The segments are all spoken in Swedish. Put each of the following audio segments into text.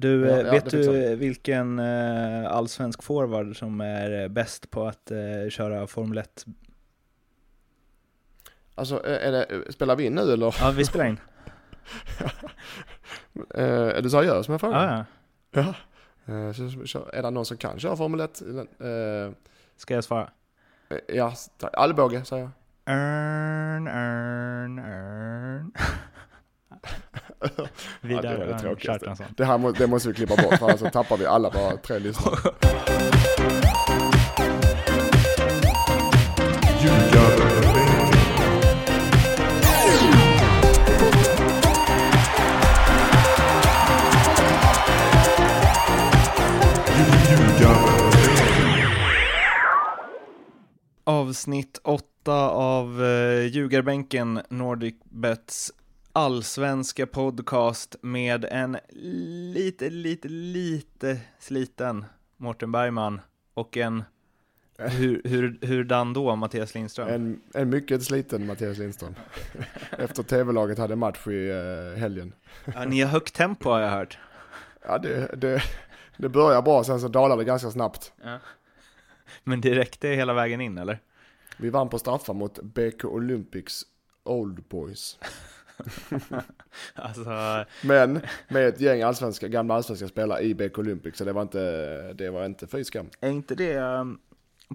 Du, Ja, eh, ja, vet det fixar du vilken eh, allsvensk forward som är eh, bäst på att köra Formel 1? Alltså, är det, spelar vi in nu eller? Ja, vi spelar in. Är du seriös med frågan? ja, ja. Ja. Så, så, är det någon som kan köra Formel 1? Eh, Ska jag svara? ja. Allbåge säger jag. Örn, örn, örn. Vidar det var det tråkigaste. Det här må, det måste vi klippa bort för annars tappar vi alla våra tre lyssnare. Avsnitt 8 av uh, Ljugarbänken, Nordic Bets allsvenska podcast med en lite, lite, lite sliten Mårten Bergman och en hur, hur, hurdan då Mattias Lindström? En, en mycket sliten Mattias Lindström. Efter tv-laget hade match i eh, helgen. Ja, ni har högt tempo har jag hört. Ja, det, det, det börjar bra, sen så dalar det ganska snabbt. Ja. Men det räckte hela vägen in eller? Vi vann på straffar mot BK Olympics Old Boys. Alltså, Men med ett gäng allsvenska, gamla allsvenska spelare i BK Olympics, så det var inte, det var inte fy skam. är inte det um,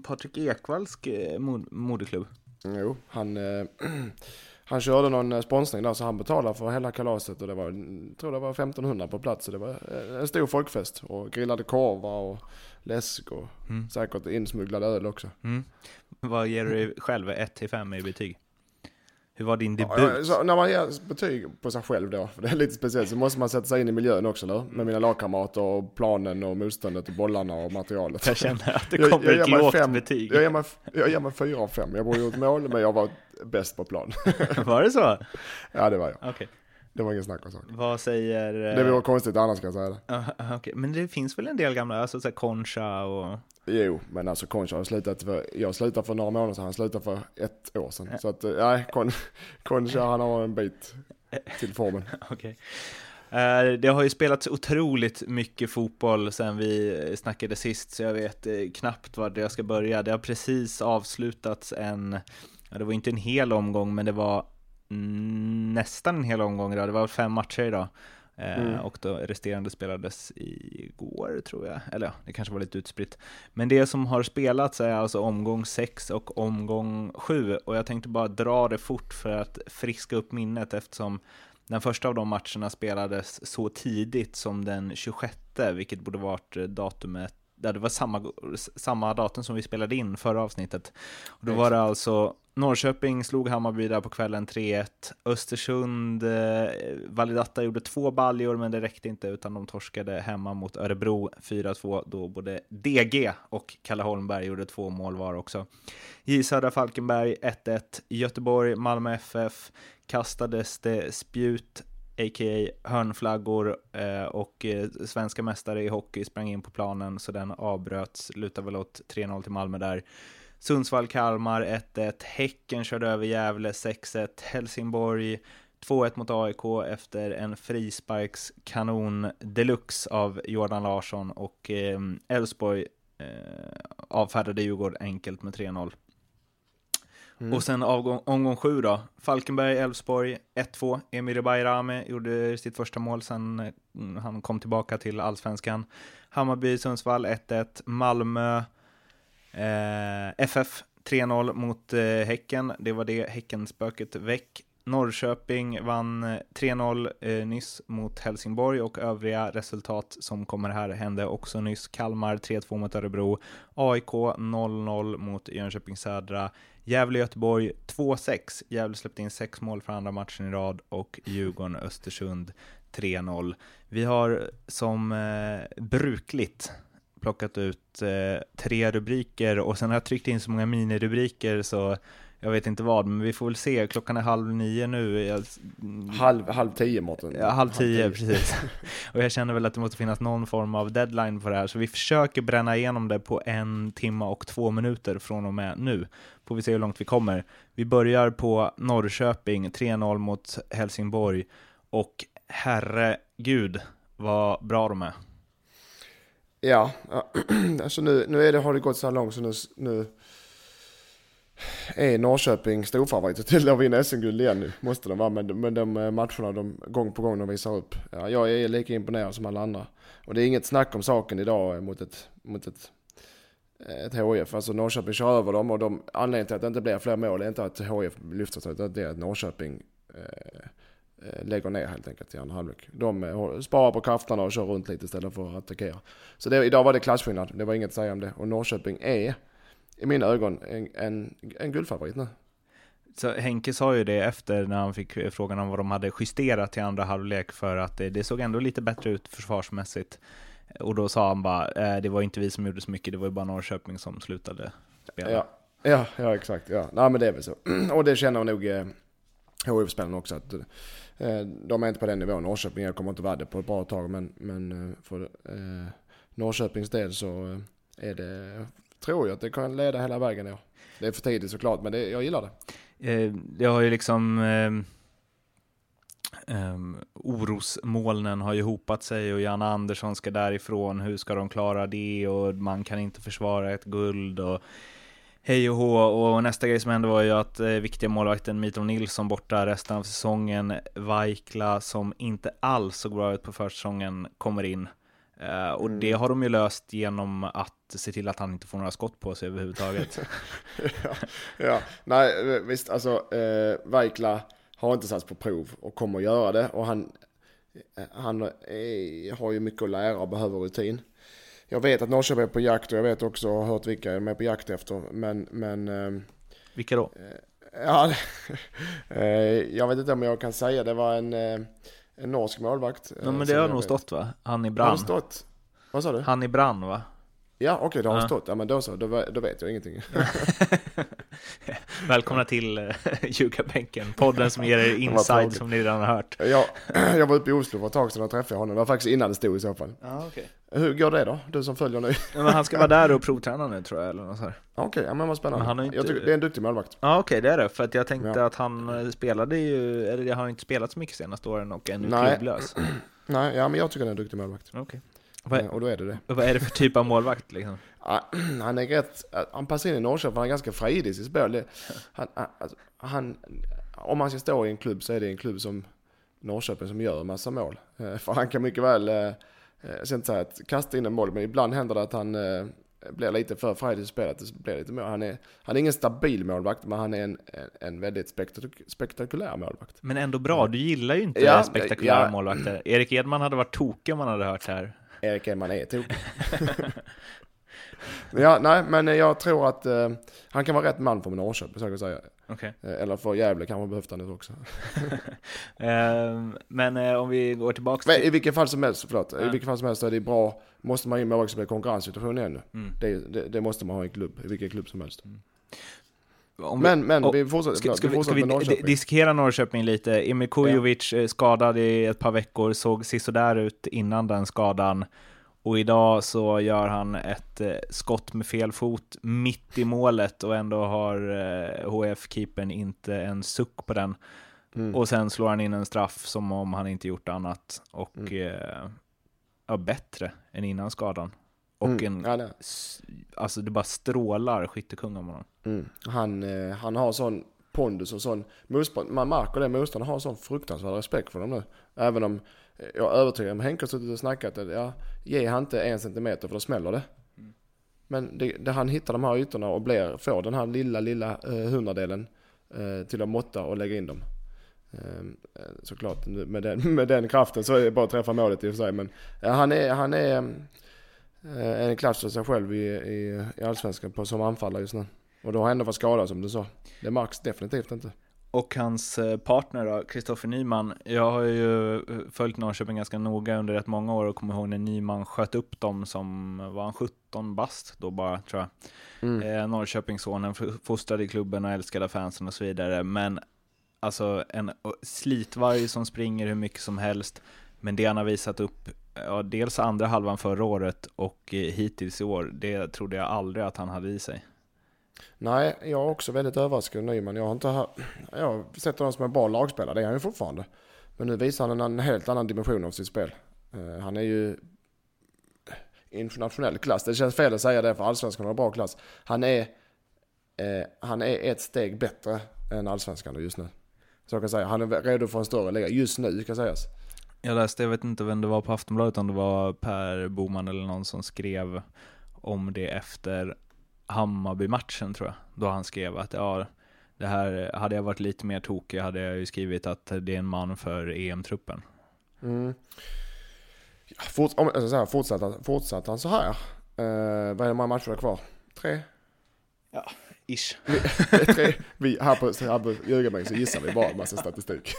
Patrik Ekwalls eh, mod- moderklubb? Jo, han, eh, han körde någon eh, sponsring där så han betalade för hela kalaset och det var, jag tror det var 1500 på plats. Så det var en stor folkfest och grillade korvar och läsk och Mm. säkert insmugglad öl också. Mm. Vad ger du själv 1-5 i betyg? Hur var din debut? Ja, så när man ger betyg på sig själv då, för det är lite speciellt, så måste man sätta sig in i miljön också eller? Med mina lagkamrater och planen och motståndet och bollarna och materialet. Jag känner att det Jag- kommer jag ger ett lågt fem- betyg. Jag ger mig, jag ger mig fyra av fem. Jag borde gjort mål, men jag var bäst på plan. Var det så? ja, det var jag. Okej. Det var ingen snack om saken. Vad säger... Det vore konstigt annars kan jag säga det. Okej. Men det finns väl en del gamla, alltså så här Concha och... Jo, men alltså Concha har slutat för, jag slutade för några månader sedan, han slutade för ett år sedan. Så att, eh, nej, Con, Concha han har en bit till formen. Okej. Eh, Det har ju spelats otroligt mycket fotboll sen vi snackade sist, så jag vet eh, knappt var jag ska börja. Det har precis avslutats en, ja, det var inte en hel omgång, men det var nästan en hel omgång idag. Det var fem matcher idag. Eh, Mm. Och då resterande spelades igår, tror jag. Eller ja, det kanske var lite utspritt. Men det som har spelats är alltså omgång 6 och omgång 7. Och jag tänkte bara dra det fort för att friska upp minnet eftersom den första av de matcherna spelades så tidigt som den 26, vilket borde varit datumet där det var samma, samma datum som vi spelade in förra avsnittet. Och då var det alltså Norrköping slog Hammarby där på kvällen 3-1. Östersund, eh, Validatta gjorde två baljor men det räckte inte utan de torskade hemma mot Örebro 4-2 då både DG och Kalle Holmberg gjorde två mål var också. J Södra Falkenberg 1-1. Göteborg, Malmö FF kastades det spjut a.k.a. hörnflaggor eh, och eh, svenska mästare i hockey sprang in på planen så den avbröts, lutar väl åt 3-0 till Malmö där. Sundsvall-Kalmar 1-1, Häcken körde över Gävle 6-1, Helsingborg 2-1 mot AIK efter en frisparkskanon deluxe av Jordan Larsson och eh, Elfsborg eh, avfärdade Djurgården enkelt med 3-0. Mm. Och sen avgång, omgång sju då. Falkenberg, Elfsborg 1-2. Emir Bayrami gjorde sitt första mål sen mm, han kom tillbaka till allsvenskan. Hammarby, Sundsvall 1-1. Malmö, eh, Eh, FF 3-0 mot eh, Häcken. Det var det Häckenspöket väck. Norrköping vann eh, 3-0 eh, nyss mot Helsingborg och övriga resultat som kommer här hände också nyss. Kalmar 3-2 mot Örebro, AIK 0-0 mot Jönköping Södra, Gävle-Göteborg 2-6. Gävle släppte in sex mål för andra matchen i rad och Djurgården-Östersund 3-0. Vi har som eh, brukligt plockat ut eh, tre rubriker och sen har jag tryckt in så många minirubriker så jag vet inte vad, men vi får väl se. Klockan är halv nio nu. Jag, Halv, halv tio Mårten. Ja, halv tio, precis. Och jag känner väl att det måste finnas någon form av deadline för det här, så vi försöker bränna igenom det på en timme och två minuter från och med nu. Får vi se hur långt vi kommer. Vi börjar på Norrköping, 3-0 mot Helsingborg. Och herregud, vad bra de är. Ja, alltså nu, nu är det, har det gått så här långt så nu, nu är Norrköping storfavoriter till att vinna SM-guld igen nu. Måste de vara med, med de eh, matcherna de gång på gång de visar upp. Ja, jag är lika imponerad som alla andra. Och det är inget snack om saken idag eh, mot ett, mot ett, eh, ett HIF. Alltså Norrköping kör över dem och de, anledningen till att det inte blir fler mål är inte att HIF lyfter sig utan det är att Norrköping eh, lägger ner helt enkelt i andra halvlek. De eh, sparar på krafterna och kör runt lite istället för att attackera. Så det, idag var det klasskillnad, det var inget att säga om det. Och Norrköping är i mina ögon en, en, en guldfavorit nu. Så Henke sa ju det efter när han fick frågan om vad de hade justerat i andra halvlek för att det, det såg ändå lite bättre ut försvarsmässigt. Och då sa han bara, eh, det var inte vi som gjorde så mycket, det var ju bara Norrköping som slutade spela. Ja, ja, ja exakt. Ja. Nej men det är väl så. Och det känner nog eh, HIF-spelarna också att eh, Eh, de är inte på den nivån. Norrköping kommer inte vara det på ett bra tag men, men eh, för eh, Norrköpings del så eh, är det tror jag att det kan leda hela vägen. Ja. Det är för tidigt såklart, men det, jag gillar det. Det har ju liksom... Eh, orosmolnen har ju hopat sig och Janne Andersson ska därifrån. Hur ska de klara det? Och man kan inte försvara ett guld. och hej och hå. Och nästa grej som hände var ju att eh, viktiga målvakten Mito Nilsson borta resten av säsongen. Vaikla som inte alls såg bra ut på försäsongen kommer in. Uh, och mm. det har de ju löst genom att se till att han inte får några skott på sig överhuvudtaget. ja, ja, nej visst alltså eh, Vaikla har inte satts på prov och kommer att göra det. Och han, eh, han är, har ju mycket att lära och behöver rutin. Jag vet att Norrköping är på jakt och jag vet också och har hört vilka de är på jakt efter. Men, men eh, vilka då? Eh, ja, jag vet inte om jag kan säga. Det var en en norsk målvakt. Ja, men det har nog stått va? Han i Brann. Har stått? Vad sa du? Han i Brann va? Ja, okej, okay, det har ja. stått. Ja, men då så, då, då vet jag ingenting. Välkomna till uh, Ljugarbänken, podden som ger er inside som ni redan har hört. Ja, jag var uppe i Oslo för ett tag sedan och träffade honom. Det var faktiskt innan det stod i så fall. Ja, okay. Hur går det då? Du som följer nu? Ja, men han ska vara där och provträna nu tror jag, eller något så Okej, okay, ja, men vad spännande. Men han inte... jag tycker, det är en duktig målvakt. Ja, okej, okay, det är det. För att jag tänkte ja. att han eh, spelade ju, eller jag har inte spelat så mycket senaste åren och är nu klubblös. Nej, ja men jag tycker han är en duktig målvakt. Okej. Vad, och då är det det. Vad är det för typ av målvakt liksom? han är rätt, han passar in i Norrköping, han är ganska frejdig i sitt spel. Han, alltså, han, om han ska stå i en klubb så är det en klubb som Norrköping som gör en massa mål. Eh, för han kan mycket väl, eh, jag ska inte säga att kasta in en mål, men ibland händer det att han eh, blir lite för frejdig i spelet. Det blir lite mål. Han, är, han är ingen stabil målvakt, men han är en, en, väldigt spektak spektakulär målvakt. Men ändå bra, du gillar ju inte ja, spektakulära ja. målvakter. Erik Edman hade varit tokig om man hade hört det här. Erik Edman är tokig. ja, nej, men jag tror att uh, han kan vara rätt man för Norrköping, så jag säga. Okay. Uh, eller för Gävle kanske behövt han det också. uh, men om vi går tillbaka till... Men I vilket fall som helst, förlåt. I vilket fall som helst är det bra, måste man in målvakt som är konkurrenssituation igen mm. det, det, det, måste man ha i en klubb, i vilken klubb som helst. Mm. Vi, men, men och, vi fortsätter, ska, ska vi, ska vi Norrköping. diskera Norrköping lite? Emil Kujovic ja. skadad i ett par veckor, såg sisådär ut innan den skadan. Och idag så gör han ett eh, skott med fel fot mitt i målet och ändå har eh, HF-keepern inte en suck på den. Mm. Och sen slår han in en straff som om han inte gjort annat. Och mm. eh, ja, bättre än innan skadan. Och mm. en, ja, alltså det bara strålar skyttekung om honom. Mm. Han, eh, han har sån pondus och sån motstånd. Man märker det, motståndaren har sån fruktansvärd respekt för dem nu. Även om jag är övertygad om Henke har suttit och snackat att ja, ge han inte en centimeter för då smäller det. Mm. Men det, det, han hittar de här ytorna och blir, får den här lilla, lilla eh, hundradelen eh, till att måtta och lägga in dem. Ehm, eh, såklart med den, med den kraften så är det bara att träffa målet i och för sig. Men eh, han är, han är en klass för sig själv i, i, i Allsvenskan på, som anfallare just nu. Och då har han ändå varit skadad som du sa. Det märks definitivt inte och hans eh, partner då, Kristoffer Nyman. Jag har ju eh, följt Norrköping ganska noga under rätt många år och kommer ihåg när Nyman sköt upp dem som, var han 17 bast då bara tror jag. Mm. Eh, Norrköpingssonen, fostrad i klubben och älskade fansen och så vidare. Men alltså en slitvarg som springer hur mycket som helst. Men det han har visat upp, ja, dels andra halvan förra året och eh, hittills i år, det trodde jag aldrig att han hade i sig. Nej, jag är också väldigt överraskad av Nyman. Jag har, inte, jag har sett honom som en bra lagspelare, det är han ju fortfarande. Men nu visar han en helt annan dimension av sitt spel. Eh, han är ju internationell klass. Det känns fel att säga det för allsvenskan har bra klass. Han är, eh, han är ett steg bättre än allsvenskan just nu. Så jag kan säga. Han är redo för en större liga just nu kan sägas. Jag läste, jag vet inte vem det var på Aftonbladet, om det var Per Boman eller någon som skrev om det efter Hammarby-matchen tror jag. Då han skrev att ja, det här, hade jag varit lite mer tokig hade jag ju skrivit att det är en man för EM-truppen. Mm. Fort, om, alltså så här, fortsatte, fortsatte han så här, eh, vad är det många matcher kvar? Tre? Ja, ish. Vi, vi, här på, här på Ljugarbänk så gissar vi bara en massa statistik.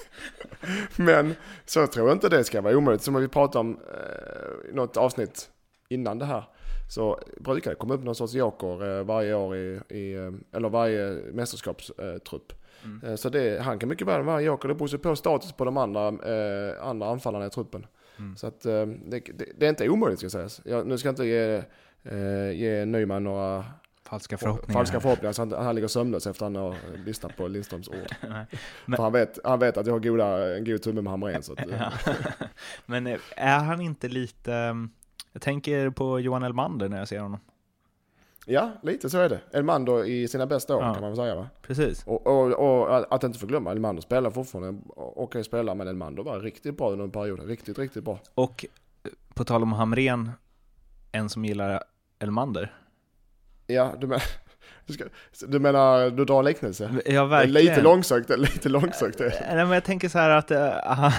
Men så tror jag inte det ska vara omöjligt. Som vi pratade om eh, något avsnitt innan det här. Så brukar det komma upp någon sorts joker eh, varje år i, i eh, eller varje mästerskapstrupp. Mm. Eh, så det, han kan mycket väl vara joker. Det beror på status på de andra, eh, andra anfallarna i truppen. Mm. Så att eh, det, det, det, är inte omöjligt ska sägas. Jag, nu ska jag inte ge, eh, ge Nyman några falska förhoppningar. Falska förhoppningar så han, han ligger sömnlös efter att han har lyssnat på Lindströms ord. Men, För han vet, han vet att jag har goda, en god tumme med Hamrén. Ja. Men är han inte lite, jag tänker på Johan Elmander när jag ser honom. Ja, lite så är det. Elmander i sina bästa år ja. kan man väl säga va? Precis. Och, och, och att inte förglömma, Elmander spelar fortfarande okej okay, spelare, men Elmander var riktigt bra under en period. Riktigt, riktigt bra. Och på tal om Hamren, en som gillar Elmander. Ja, du menar, du, ska, du menar, du drar liknelse? Ja, verkligen. Lite långsökt, lite långsökt. Nej, men jag tänker så här att, äh,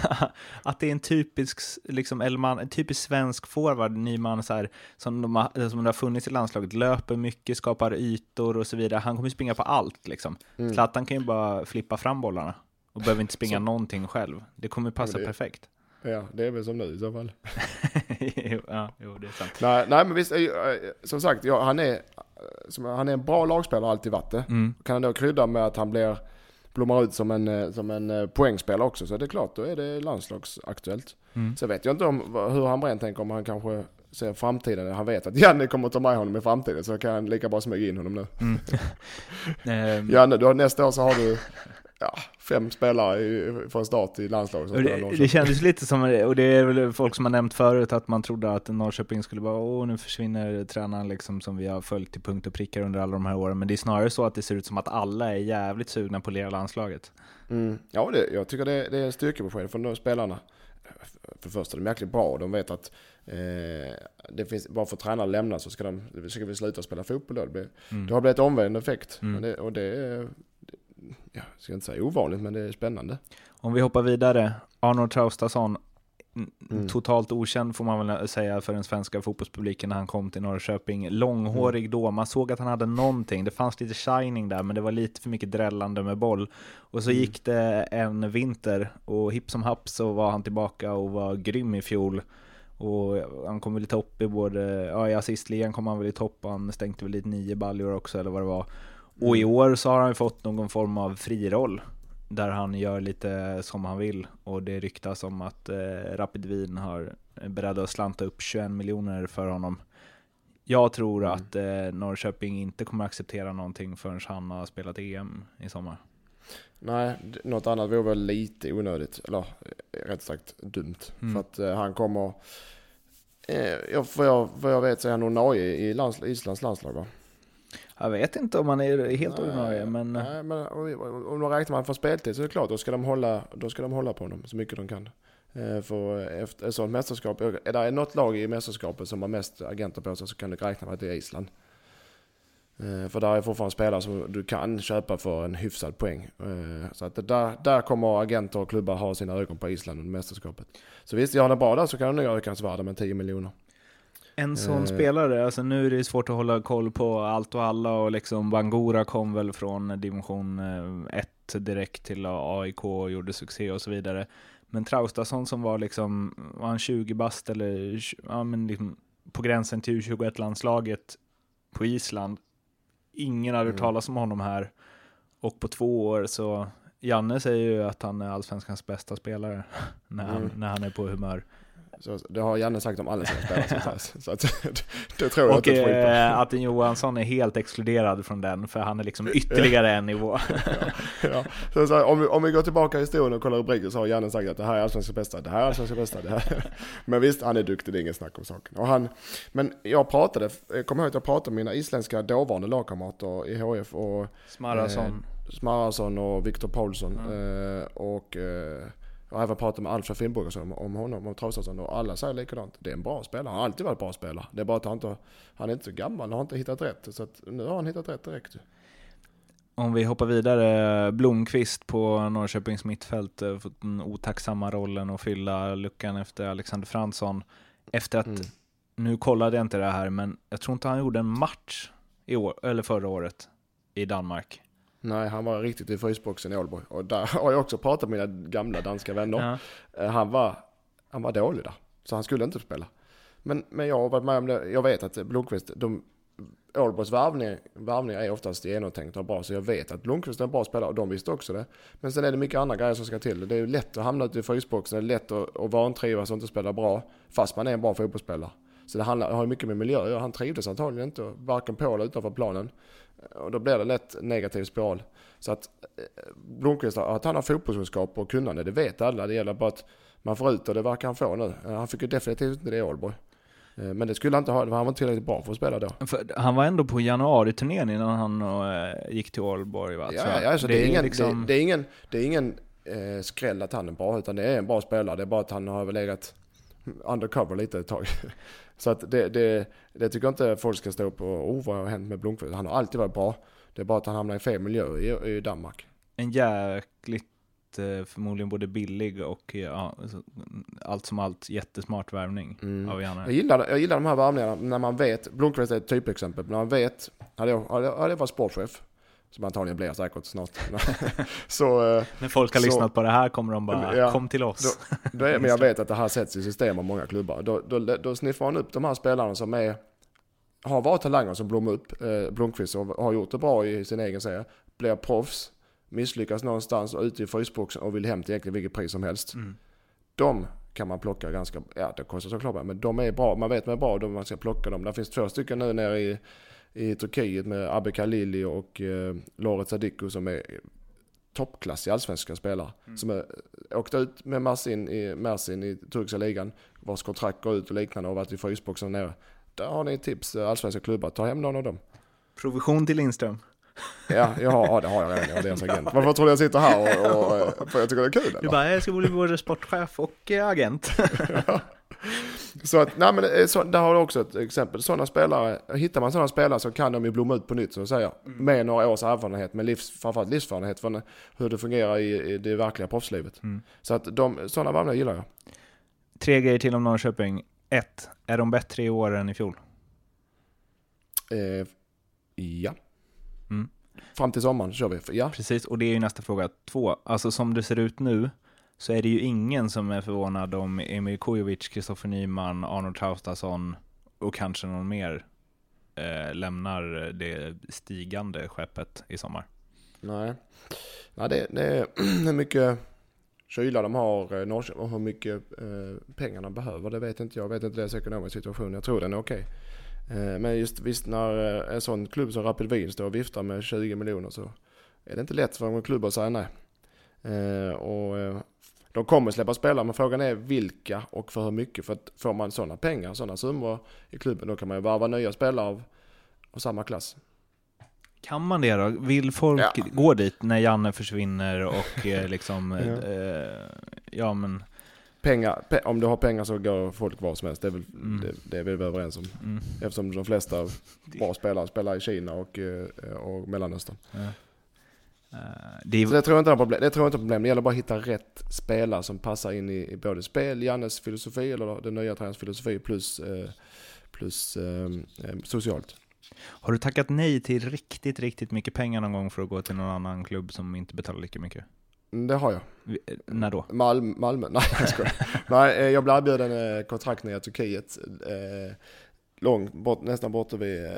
att det är en typisk, liksom, Elman, en typisk svensk forward, Nyman, så här, som, de har, som det har funnits i landslaget, löper mycket, skapar ytor och så vidare. Han kommer springa på allt liksom. Mm. Zlatan kan ju bara flippa fram bollarna och behöver inte springa så. någonting själv. Det kommer passa det, perfekt. Ja, det är väl som nu i så fall. ja, jo, det är sant. Nej, nej men visst, som sagt, ja, han är som, han är en bra lagspelare alltid varit det. Mm. Kan han då krydda med att han blir, blommar ut som en, eh, som en eh, poängspelare också så är det klart, då är det landslagsaktuellt. Mm. Så vet jag inte om hur Hamrén tänker, om han kanske ser framtiden. Han vet att Janne kommer att ta med honom i framtiden så kan han lika bra smyga in honom nu. Mm. Ehm. Janne, du nästa år så har du ja, fem spelare i, från start i landslaget. Som det, det kändes lite som, och det är väl folk som har nämnt förut, att man trodde att Norrköping skulle vara, åh nu försvinner tränaren liksom som vi har följt till punkt och prickar under alla de här åren. Men det är snarare så att det ser ut som att alla är jävligt sugna på att leda landslaget. Mm. Ja, det, jag tycker det, det är styrkebesked från de spelarna. För det första, de är jäkligt bra. De vet att eh, det finns, bara för att tränare lämnar så ska de ska vi sluta spela fotboll. Då. Det, blir, mm. det har blivit omvänd effekt. Mm. Det, och det, jag ska inte säga ovanligt, men det är spännande. Om vi hoppar vidare, Arnold Traustason, mm. totalt okänd får man väl säga för den svenska fotbollspubliken när han kom till Norrköping. Långhårig mm. då, man såg att han hade någonting, det fanns lite shining där, men det var lite för mycket drällande med boll. Och så mm. gick det en vinter och hipp som happ så var han tillbaka och var grym i fjol. Och han kom väl i topp i både, ja i assistligan kom han väl i topp, han stänkte väl dit nio baljor också eller vad det var. Och i år så har han fått någon form av friroll där han gör lite som han vill och det ryktas om att eh, Rapid Wien har är beredda att slanta upp 21 miljoner för honom. Jag tror mm. att eh, Norrköping inte kommer acceptera någonting förrän han har spelat EM i sommar. Nej, något annat vore väl lite onödigt, eller eh, rätt sagt dumt. Mm. För att eh, han kommer, eh, jag, vad, jag, vad jag vet så är han ordinarie i lands, Islands landslag va? Jag vet inte om han är helt ordinarie, men... Nej, men om de räknar man för speltid så är det klart, då ska de hålla, då ska de hålla på honom så mycket de kan. Eh, för efter ett sånt mästerskap, är det något lag i mästerskapet som har mest agenter på sig så kan du räkna med att det är Island. Eh, för där är fortfarande spelare som du kan köpa för en hyfsad poäng. Eh, så att där, där kommer agenter och klubbar ha sina ögon på Island under mästerskapet. Så visst, gör han det bra där så kan han nog öka hans värde med 10 miljoner. En sån eh. spelare, alltså nu är det svårt att hålla koll på allt och alla och liksom Bangura kom väl från division 1 eh, direkt till AIK och gjorde succé och så vidare. Men Traustason som var liksom, var han 20 bast eller ja, men liksom på gränsen till U21-landslaget på Island. Ingen hade hört mm. talas om honom här. Och på två år så, Janne säger ju att han är allsvenskans bästa spelare när, han, mm. när han är på humör. Så det har Janne sagt om alla sina spelare. så, att, det tror jag Och inte eh, Atten Johansson är helt exkluderad från den, för han är liksom ytterligare en nivå. ja. så, så, om, vi, om vi går tillbaka i historien och kollar rubriker så har Janne sagt att det här är allsvenska bästa, det här är allsvenska bästa, det här. Men visst, han är duktig, det är ingen snack om saken. Och han, men jag pratade, jag kommer ihåg att jag pratade med mina isländska dåvarande lagkamrater i HF och Smarason. Eh, Smarason och Viktor Paulsson. Mm. Eh, och eh, jag har även pratat med Alfred Finnbogason om honom, om Traustason och alla säger likadant. Det är en bra spelare, han har alltid varit bra spelare. Det är bara att han inte, han är inte så gammal, han har inte hittat rätt. Så att nu har han hittat rätt direkt. Om vi hoppar vidare, Blomqvist på Norrköpings mittfält, eh, fått den otacksamma rollen att fylla luckan efter Alexander Fransson. Efter att, mm. nu kollade jag inte det här, men jag tror inte han gjorde en match i år, eller förra året i Danmark. Nej, han var riktigt i frysboxen i Ålborg. Och där har jag också pratat med mina gamla danska vänner. Ja. Eh, han, var, han var dålig där, så han skulle inte spela. Men, men jag har varit med om det, jag vet att Blomqvist, de, Ålborgs värvningar, värvningar är oftast genomtänkta och bra, så jag vet att Blomqvist är en bra spelare och de visste också det. Men sen är det mycket andra grejer som ska till. Det är lätt att hamna ute i frysboxen, det är lätt att, att vantrivas och inte spela bra, fast man är en bra fotbollsspelare. Så det handlar, har mycket med miljö göra. Han trivdes antagligen inte, varken på eller utanför planen. Och då blir det lätt negativ spiral. Så att eh, Blomqvist, att han har fotbollskunskap och kunnande, det vet alla. Det gäller bara att man får ut och det verkar han få nu. Eh, han fick ju definitivt inte det i Ålborg. Eh, men det skulle han inte ha, han var inte tillräckligt bra för att spela då. För han var ändå på januari-turnén innan han gick till Ålborg va? Ja, ja alltså det, det, är ingen, liksom... det, det, är ingen, det är ingen äh, skräll att han är bra, utan det är en bra spelare. Det är bara att han har legat undercover lite ett tag. Så att det, det, det tycker jag inte folk ska stå på, oh vad har hänt med Blomqvist? Han har alltid varit bra. Det är bara att han hamnar i fel miljö i, i Danmark. En jäkligt, eh, förmodligen både billig och ja, allt som allt jättesmart värvning mm. av Janne. Jag gillar, jag gillar de här värvningarna när man vet, Blomqvist är ett typexempel, när man vet, hade jag, hade jag varit sportchef, som antagligen blir säkert snart. så, eh, När folk har så, lyssnat på det här kommer de bara, ja, kom till oss. Då, då är, men jag vet att det här sätts i system av många klubbar. Då, då, då sniffar man upp de här spelarna som är, har varit talanger som blommar upp. Eh, Blomqvist och har gjort det bra i sin egen serie. Blir proffs, misslyckas någonstans och ute i frysboxen och vill hem till egentligen vilket pris som helst. Mm. De kan man plocka ganska, ja det kostar såklart men de är bra, man vet man är bra då man ska plocka dem. Det finns två stycken nu nere i i Turkiet med Abbe Khalili och eh, Loret Sadiku som är toppklass i allsvenska spelare. Mm. Som är, åkt ut med Mersin i, Mersin i turkiska ligan, vars kontrakt går ut och liknande och varit i frysboxen nere. Där har ni tips, eh, allsvenska klubbar, ta hem någon av dem. Provision till Lindström. Ja, jag har, ja, det har jag redan. Jag är deras agent. Varför tror du jag sitter här och, och, och för jag tycker det är kul? Eller? Du bara, jag ska bli både sportchef och eh, agent. ja. Så att, nej men så, där har du också ett exempel. Sådana spelare, hittar man sådana spelare så kan de ju blomma ut på nytt, så att säga. Mm. Med några års erfarenhet, med livs, framförallt livserfarenhet från hur det fungerar i, i det verkliga proffslivet. Mm. Så att de, sådana värvningar gillar jag. Tre grejer till om Norrköping. Ett, är de bättre i år än i fjol? Eh, ja. Mm. Fram till sommaren kör vi, ja. Precis, och det är ju nästa fråga. Två, alltså som det ser ut nu, så är det ju ingen som är förvånad om Emil Kujovic, Kristoffer Nyman, Arnold Traustason och kanske någon mer eh, lämnar det stigande skeppet i sommar. Nej, Nej det, det är mycket kyla de har, eh, Norrköping, och hur mycket eh, pengarna behöver, det vet inte jag. Jag vet inte deras ekonomiska situation, jag tror den är okej. Eh, men just visst när eh, en sån klubb som Rapid Wien står och viftar med 20 miljoner så är det inte lätt för en klubb att säga nej. Eh, och eh, de kommer släppa spelare, men frågan är vilka och för hur mycket. För att får man sådana pengar, sådana summor i klubben, då kan man ju varva nya spelare av, av samma klass. Kan man det då? Vill folk ja. gå dit när Janne försvinner och eh, liksom, ja. Eh, ja men... Pengar, pe om du har pengar så går folk var som helst, det är, väl, mm. det, det är vi överens om. Mm. Eftersom de flesta bra spelare spelar i Kina och, eh, och Mellanöstern. Ja. Uh, det, så det tror jag inte är problem. Det tror jag inte är problem. Det gäller bara att hitta rätt spelare som passar in i, i både spel, Jannes filosofi eller den nya tränarens filosofi plus, eh, plus eh, socialt. Har du tackat nej till riktigt, riktigt mycket pengar någon gång för att gå till någon annan klubb som inte betalar lika mycket? Mm, det har jag. Eh, när då? Malmö, Malmö. nej jag skojar. nej, eh, jag blev erbjuden kontrakt nere i Turkiet. Långt bort, nästan borta vid eh,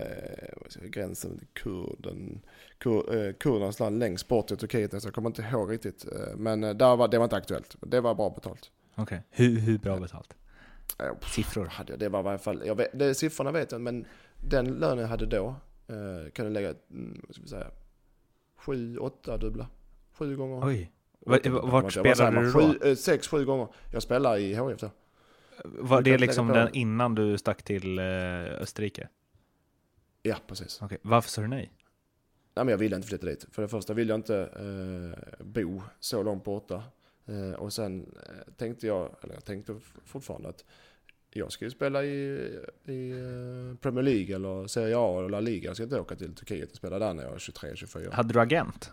gränsen till Kurden kur, eh, kurdernas land längst bort i Turkiet. Så jag kommer inte ihåg riktigt. Eh, men eh, där var, det var inte aktuellt. Det var bra betalt. Okej. Okay. Hur, hur bra betalt? Eh, pff, Siffror. hade jag? Det var i varje fall, jag vet, det, siffrorna vet jag men den lönen jag hade då eh, kunde lägga, mm, vad ska vi säga, sju, åtta dubbla. Sju gånger. Oj. Vart spelade du Sju, då? eh, Sex, sju gånger. Jag spelar i HIF då. Var det liksom den innan du stack till eh, Österrike? Ja, precis. Okej, Varför sa du nej? Nej men jag ville inte flytta dit. För det första vill jag inte eh, bo så långt borta. Eh, och sen eh, tänkte jag, eller jag tänkte fortfarande att jag ska ju spela i, i eh, Premier League eller Serie A eller La Liga. Jag ska inte åka till Turkiet och spela där när jag är 23-24. Hade du agent?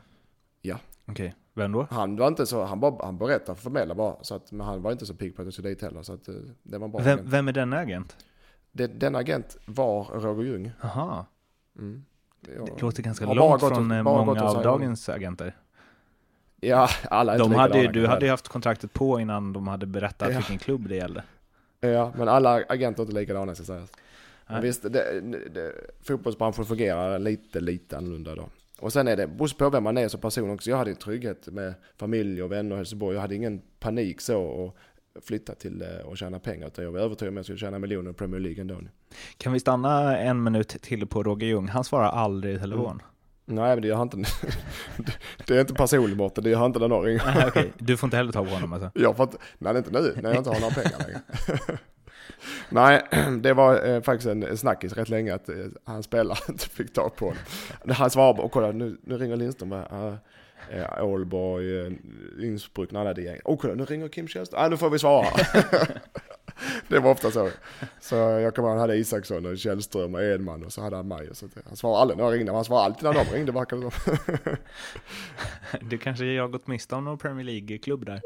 Ja. Okej, vem då? Han var inte så, han, bara, han berättade för förmedla bara. Så att, men han var inte så pigg på att jag skulle dit heller. Så att, eh, det var bara Vem, agent. vem är den agent? Det, den agent var Roger Ljung. Jaha, Mm. Jag- det låter ganska långt gått från och- eh, många och av dagens agenter. Ja, alla är De inte hade, du hade ju haft kontraktet på innan de hade berättat Ja. vilken klubb det gällde. Ja, men alla agenter är inte likadana ska sägas. Visst, det, det, fotbollsbranschen fungerar lite, lite annorlunda då. Och sen är det, beror på vem man är som person också. Jag hade en trygghet med familj och vänner i Helsingborg. Jag hade ingen panik så och flytta till eh, och tjäna pengar. Utan jag var övertygad om att jag skulle tjäna miljoner i Premier League ändå. Kan vi stanna en minut till på Roger Ljung? Han svarar aldrig i telefon. Nej, men det gör han inte. Det- är inte personligt borta, det gör han inte ringer. Nej, okej. Du får inte heller ta på honom alltså? Jag får inte, nej inte nu, när jag inte har några pengar längre. nej, det var eh, faktiskt en snackis rätt länge att eh, han spelare inte fick tag på honom. Han svarade och kolla nu, nu ringer Lindström. Uh, eh, Ålborg, uh, eh, Innsbruck, alla det gänget. Och kolla nu ringer Kim Källström. Ah, nu får vi svara. det var ofta så. Så jag kommer ihåg han hade Isaksson och Källström och Edman och så hade han mig. Så att eh, han svarade aldrig när jag ringde, men han svarade alltid när de ringde verkar det som. Du kanske jag har gått miste om någon Premier League-klubb där?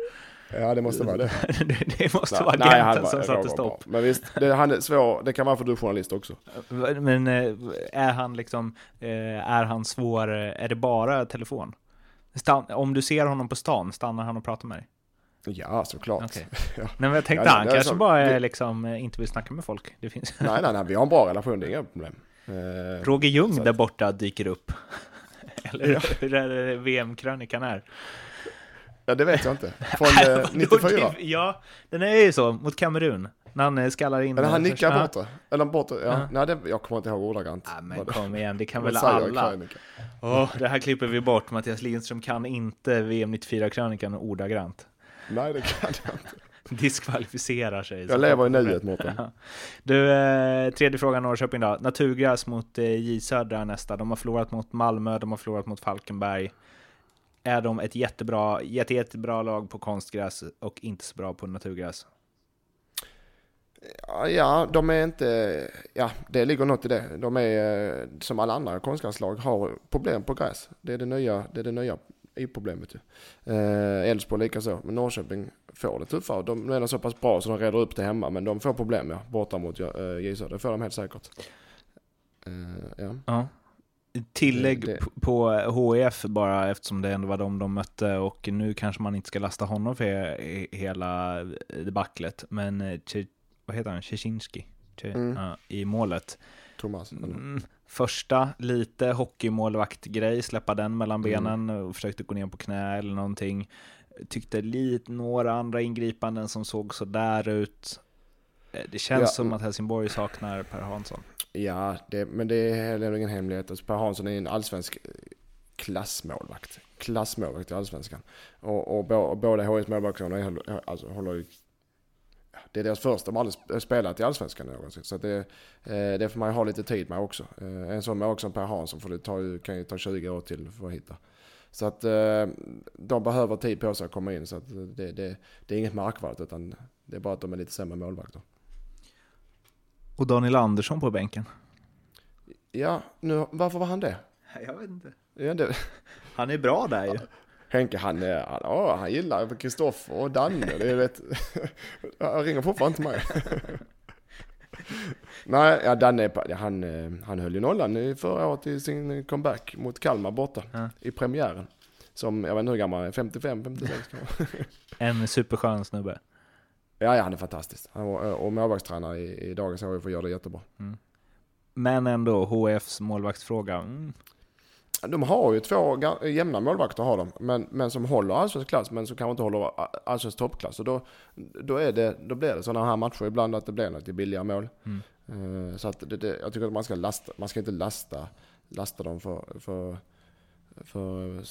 Ja, det måste vara det. det, det måste Nej, vara nej, han agenten var- som satte stopp. Men visst, det, han är svår, det kan vara för du är journalist också. Men eh, är han liksom, eh, är han svår, är det bara telefon? Stan om du ser honom på stan, stannar han och pratar med dig? Ja, såklart. Okej. Ja. Nej men jag tänkte Ja, han kanske så- bara är det- liksom, eh, inte vill snacka med folk. Det finns. Nej, nej, nej, vi har en bra relation, det är inga problem. Eh, Roger Ljung där borta dyker upp. Eller hur är det VM-krönikan är? Ja, det vet jag inte. Från eh, 94. Ja, den är ju så, mot Kamerun. När han eh, skallar in... Eller han eh, nickar första- borta. Eller borta, ja. Ja. Nej, det, jag kommer inte ihåg ordagrant. Ja, men det- kom igen, det kan väl alla? Åh, det här klipper vi bort. Mattias Lindström kan inte VM 94-krönikan ordagrant. Nej, det kan jag inte. Diskvalificerar sig. Jag lever i nuet, Mårten. Ja. Du, eh, tredje frågan Norrköping då. Naturgräs mot eh, J Södra nästa. De har förlorat mot Malmö, de har förlorat mot Falkenberg. Är de ett jättebra, jätte, jättebra lag på konstgräs och inte så bra på naturgräs? Ja, de är inte... Ja, det ligger något i det. De är eh, som alla andra konstgräslag har problem på gräs. Det är det nya, det är det nya i problemet ju. Eh, Elfsborg likaså, men Norrköping får det tuffare. De är så pass bra så de reder upp det hemma, men de får problem ja, borta mot uh, J Södra. Det får de helt säkert. Eh, ja. Ja. Tillägg Det- på HIF bara eftersom det ändå var de de mötte och nu kanske man inte ska lasta honom för he- hela debaclet. Men eh, vad heter han? Czecinski Mm. ja, i målet. Thomas. Mm, första lite hockeymålvaktgrej, släppa den mellan Mm. benen och försökte gå ner på knä eller någonting. Tyckte lite några andra ingripanden som såg så där ut. Eh, Det känns Ja, som mm. att Helsingborg saknar Per Hansson. Ja, det, men det är heller ingen hemlighet. Alltså per Hansson är en allsvensk eh, klassmålvakt. Klassmålvakt i allsvenskan. Och, och, och båda HIs målvakter alltså, håller ju... Det är deras första, de har aldrig spelat i allsvenskan någonsin. Så att det, eh, det får man ju ha lite tid med också. Eh, en sån målvakt som Per Hansson får det tar, kan ju ta 20 år till för att hitta. Så att de behöver tid på sig att komma in. Så att det, det, det är inget märkvärdigt utan det är bara att de är lite sämre målvakter. Och Daniel Andersson på bänken. Ja, nu, varför var han det? Jag vet inte. Ja, det Han är bra där ju. Henke han, är- han, ja, han gillar Kristoffer och Danne. Det är vet, han ringer fortfarande inte mig. Nej, ja, Danne, han, eh, han höll ju nollan i förra året i sin comeback mot Kalmar borta Ja. i premiären. Som, jag vet inte hur gammal han är, 55, 56 kanske. En superskön snubbe. Ja, ja, han är fantastisk. Han var, eh, och målvaktstränare i, i dagens HIF och gör det jättebra. Men ändå, HFs målvaktsfråga. Mm. De har ju två ga- jämna målvakter har de, men, men som håller allsvensk klass men som kanske inte håller allsvensk toppklass. Och då, då, är det, då blir det sådana här matcher ibland att det blir något billiga mål. Mm. Eh, Så att det, det, jag tycker att man ska, lasta, man ska inte lasta, lasta dem för, för, för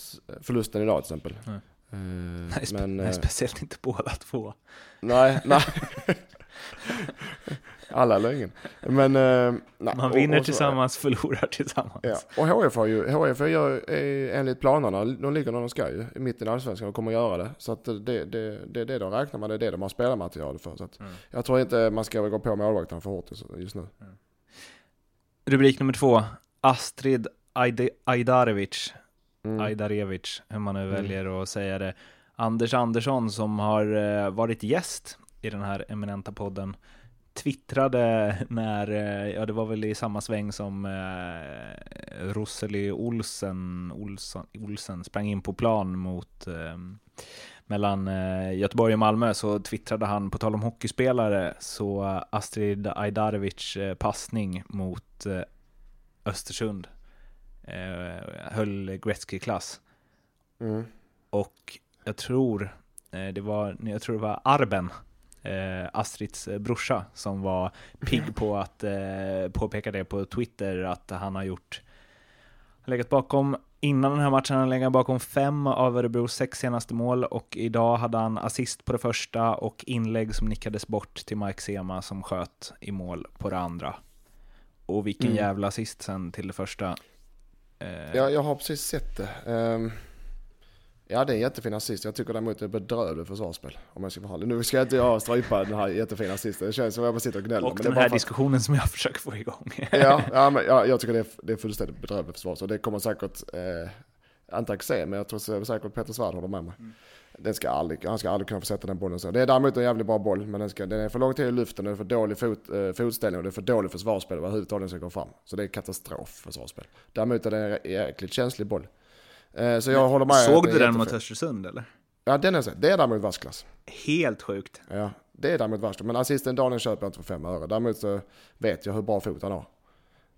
förlusten idag till exempel. Nej. Eh, Nej, spe- men, nej, eh, speciellt inte båda två. nej, nej. Alla ingen. Men, eh, nej. Man Och- vinner och så- tillsammans, förlorar tillsammans. Ja, och HF har ju, HF gör eh, enligt planerna, de ligger där de ska ju, i mitten i Allsvenskan och kommer göra det. Så att det, det, det, är det de räknar med, det är det de har spelarmaterial för. Så att Mm. Jag tror inte man ska gå på målvakten för hårt just- nu. Rubrik nummer två. Astrid Aide- Ajdarevic, Mm. Ajdarevic, hur man nu Mm. väljer att säga det. Anders Andersson som har eh, varit gäst i den här eminenta podden twittrade när, eh, ja det var väl i samma sväng som eh, Roseli Olsen, Olsson, Olsen sprang in på plan mot eh, mellan eh, Göteborg och Malmö så twittrade han, på tal om hockeyspelare, så Astrid Ajdarevic eh, passning mot eh, Östersund höll Gretzky-klass. Mm. Och jag tror, eh, det var, jag tror det var Arben, eh, Astrids eh, brorsa, som var pigg på att eh, påpeka det på Twitter, att han har gjort, har legat bakom, innan den här matchen han legat bakom fem av Örebros sex senaste mål och idag hade han assist på det första och inlägg som nickades bort till Mike Sema som sköt i mål på det andra. Och vilken Mm. jävla assist sen till det första. Eh, Ja, jag har precis sett det. Ehm, ja, det är en jättefin assist. Jag tycker däremot det är bedrövligt försvarsspel. Om jag ska vara. Nu ska jag inte jag strypa den här jättefina assisten. Det känns som jag bara sitter och gnäller. och den här för diskussionen som jag försöker få igång. ja, ja, men ja, jag tycker det är, det är fullständigt bedrövligt försvarsspel. Det kommer säkert, eh, inte Axén, men jag tror säkert Peter Svärd håller med mig. Mm. Den ska aldrig, han ska aldrig kunna få sätta den bollen så. Det är däremot en jävligt bra boll, men den, ska, den är för lång tid i luften, den är för dålig fot, eh, fotställning och det är för dålig försvarsspel överhuvudtaget den ska gå fram. Så det är katastrof försvarsspel. Däremot är det en jäkligt känslig boll. Eh, så jag håller med. Såg du den mot Östersund eller? Ja, den är så. Det är däremot världsklass. Helt sjukt. Ja, det är däremot värst. Men assisten Daniel köper jag inte för fem öre. Däremot så vet jag hur bra fot han har.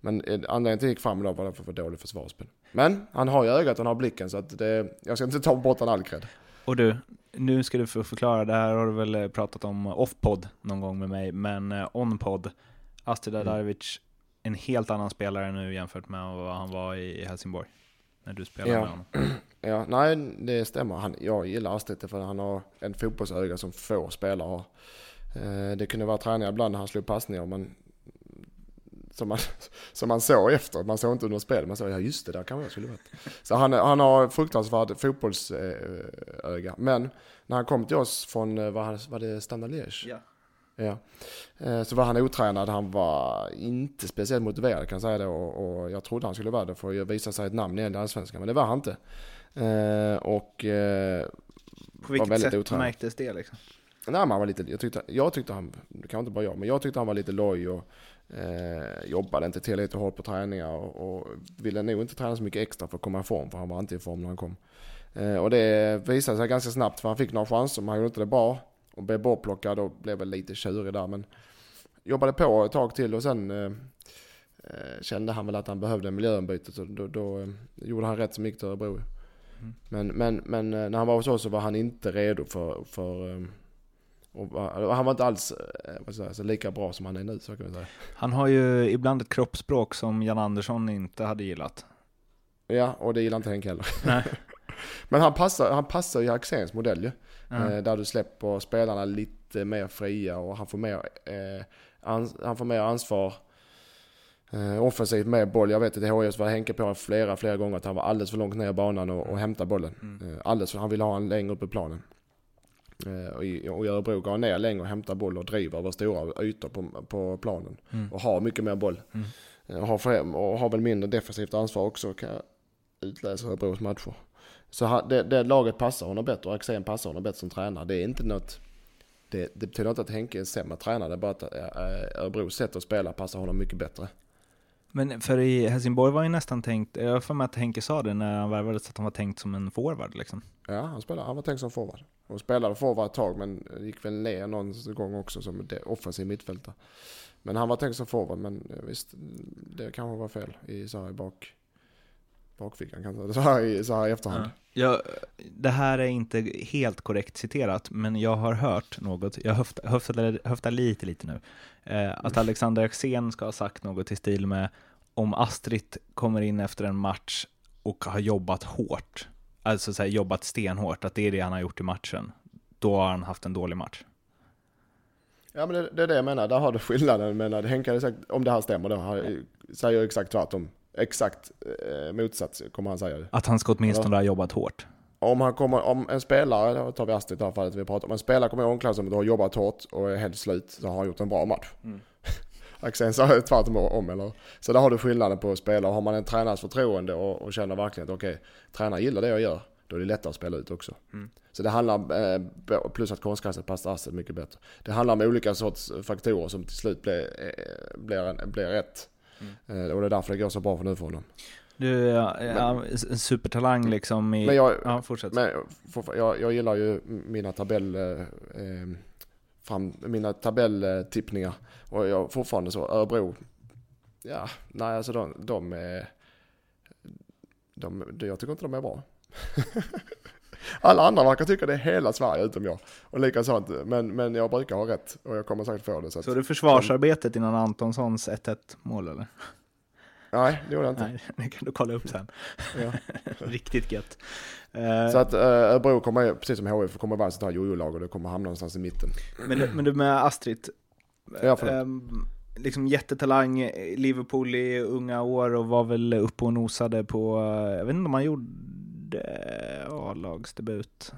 Men anledningen till att jag gick fram idag var därför för dålig försvarsspel. Men han har ju ögat, han har blicken så att det, jag ska inte ta bort han all cred. Och du, nu ska du få förklara, det här har du väl eh, pratat om off-podd någon gång med mig, men eh, on-podd, Astrid Mm. Adarevic, en helt annan spelare nu jämfört med vad han var i Helsingborg. När du spelade Ja. med honom. Ja, nej det stämmer. Han, jag gillar Astrid för han har en fotbollsöga som få spelare har. Eh, det kunde vara träningar ibland när han slog passningar men som man, som man såg efter. Man såg inte under spel. Man såg, ja just det, där kan jag skulle varit. Så han, han har fruktansvärd fotbollsöga. Men när han kom till oss från, eh, vad han- var det Standard Liège? Ja. Ja. Eh, Så var han otränad, han var inte speciellt motiverad kan jag säga det. Och, och jag trodde han skulle vara det för att visa sig ett namn i Allsvenskan, men det var han inte. Eh, Och På vilket sätt otränad. märktes det liksom? Nej, men han var lite, jag, tyckte, jag tyckte han, det kanske inte bara jag, men jag tyckte han var lite loj och eh, jobbade inte tillräckligt hårt på träningar och, och ville nog inte träna så mycket extra för att komma i form, för han var inte i form när han kom. Eh, och det visade sig ganska snabbt, för han fick några chanser, men han gjorde inte det bra. Och blev bortplockad och blev väl lite tjurig där, men jobbade på ett tag till och sen eh, eh, kände han väl att han behövde en miljöombyte, så då, då eh, gjorde han rätt som gick till Örebro. Mm. Men, men, men eh, när han var hos oss så var han inte redo för, för och var- han var inte alls eh, säga, lika bra som han är nu, så kan man säga. Han har ju ibland ett kroppsspråk som Jan Andersson inte hade gillat. Ja, och det gillar inte Henk heller. Nej. Men han passar, han passar ju Axéns modell ju. Eh, där du släpper spelarna lite mer fria och han får mer, eh, ans- han får mer ansvar eh, offensivt med boll. Jag vet att HIF var Henke på flera, flera gånger att han var alldeles för långt ner i banan och, och hämta bollen. Mm. Eh, alldeles för, han ville ha en längre upp i planen. Eh, och, Örebro går ner längre och hämtar boll och driver över stora ytor på, på planen. Mm. Och har mycket mer boll. Mm. Eh, Och, har för, och har väl mindre defensivt ansvar också kan jag utläsa Örebros matcher. Så det, det laget passar honom bättre och Axén passar honom bättre som tränare. Det är inte något... Det, det betyder inte att Henke är en sämre tränare, det är bara att äh, Örebros sätt att spela passar honom mycket bättre. Men för i Helsingborg var ju nästan tänkt, jag har för mig att Henke sa det när han värvades, att han var tänkt som en forward liksom. Ja, han, spelade, han var tänkt som forward. Och spelade forward ett tag men gick väl ner någon gång också som offensiv mittfältare. Men han var tänkt som forward men visst, det kanske var fel i, så här, i bak, bakfickan kanske, så här i, så här i efterhand. Ja. det här är inte helt korrekt citerat, men jag har hört något, jag höftar, höftar, höftar lite, lite nu, att Alexander Axén ska ha sagt något i stil med om Astrid kommer in efter en match och har jobbat hårt, alltså så här, jobbat stenhårt, att det är det han har gjort i matchen, då har han haft en dålig match. Ja men det, det är det jag menar, där har du skillnaden. Men Henke hade sagt, om det här stämmer då, säger jag exakt tvärtom. Exakt eh, motsats kommer han säga. Att han ska åtminstone ha jobbat hårt. Om, han kommer, om en spelare, då tar vi Astrid i det här fallet vi pratar om, en spelare kommer i omklädningsrummet och har jobbat hårt och är helt slut, så har han gjort en bra match. Mm. Axén sa tvärtom om eller? Så där har du skillnaden på spelare. Har man en tränars förtroende och, och känner verkligen att okej, okay, tränaren gillar det jag gör, då är det lättare att spela ut också. Mm. Så det handlar, eh, plus att konstgräset passar Astrid mycket bättre. Det handlar om olika sorts faktorer som till slut blir, eh, blir, blir rätt. Mm. Och det är därför det går så bra för nu för honom. Du, ja, en supertalang liksom i... Men jag, ja, fortsätt. Men jag, jag gillar ju mina tabell... Eh, fram, mina tabelltippningar. Och jag fortfarande så, Örebro. Ja, nej alltså de, de är... De, de, jag tycker inte de är bra. Alla andra verkar tycka det är hela Sverige utom jag. Och likadant, men, men jag brukar ha rätt och jag kommer säkert få det. Så, att, så det försvarsarbetet innan Antonssons 1-1 mål eller? Nej, det gjorde jag inte. Nej, det kan du kolla upp sen. Ja. Riktigt gött. Så att Örebro uh, kommer, precis som HIF, kommer vara ett sånt här jojo-lag och det kommer hamna någonstans i mitten. Men, men du med Astrid, ja, um, liksom jättetalang, Liverpool i unga år och var väl uppe och nosade på, jag vet inte om han gjorde A-lagsdebut.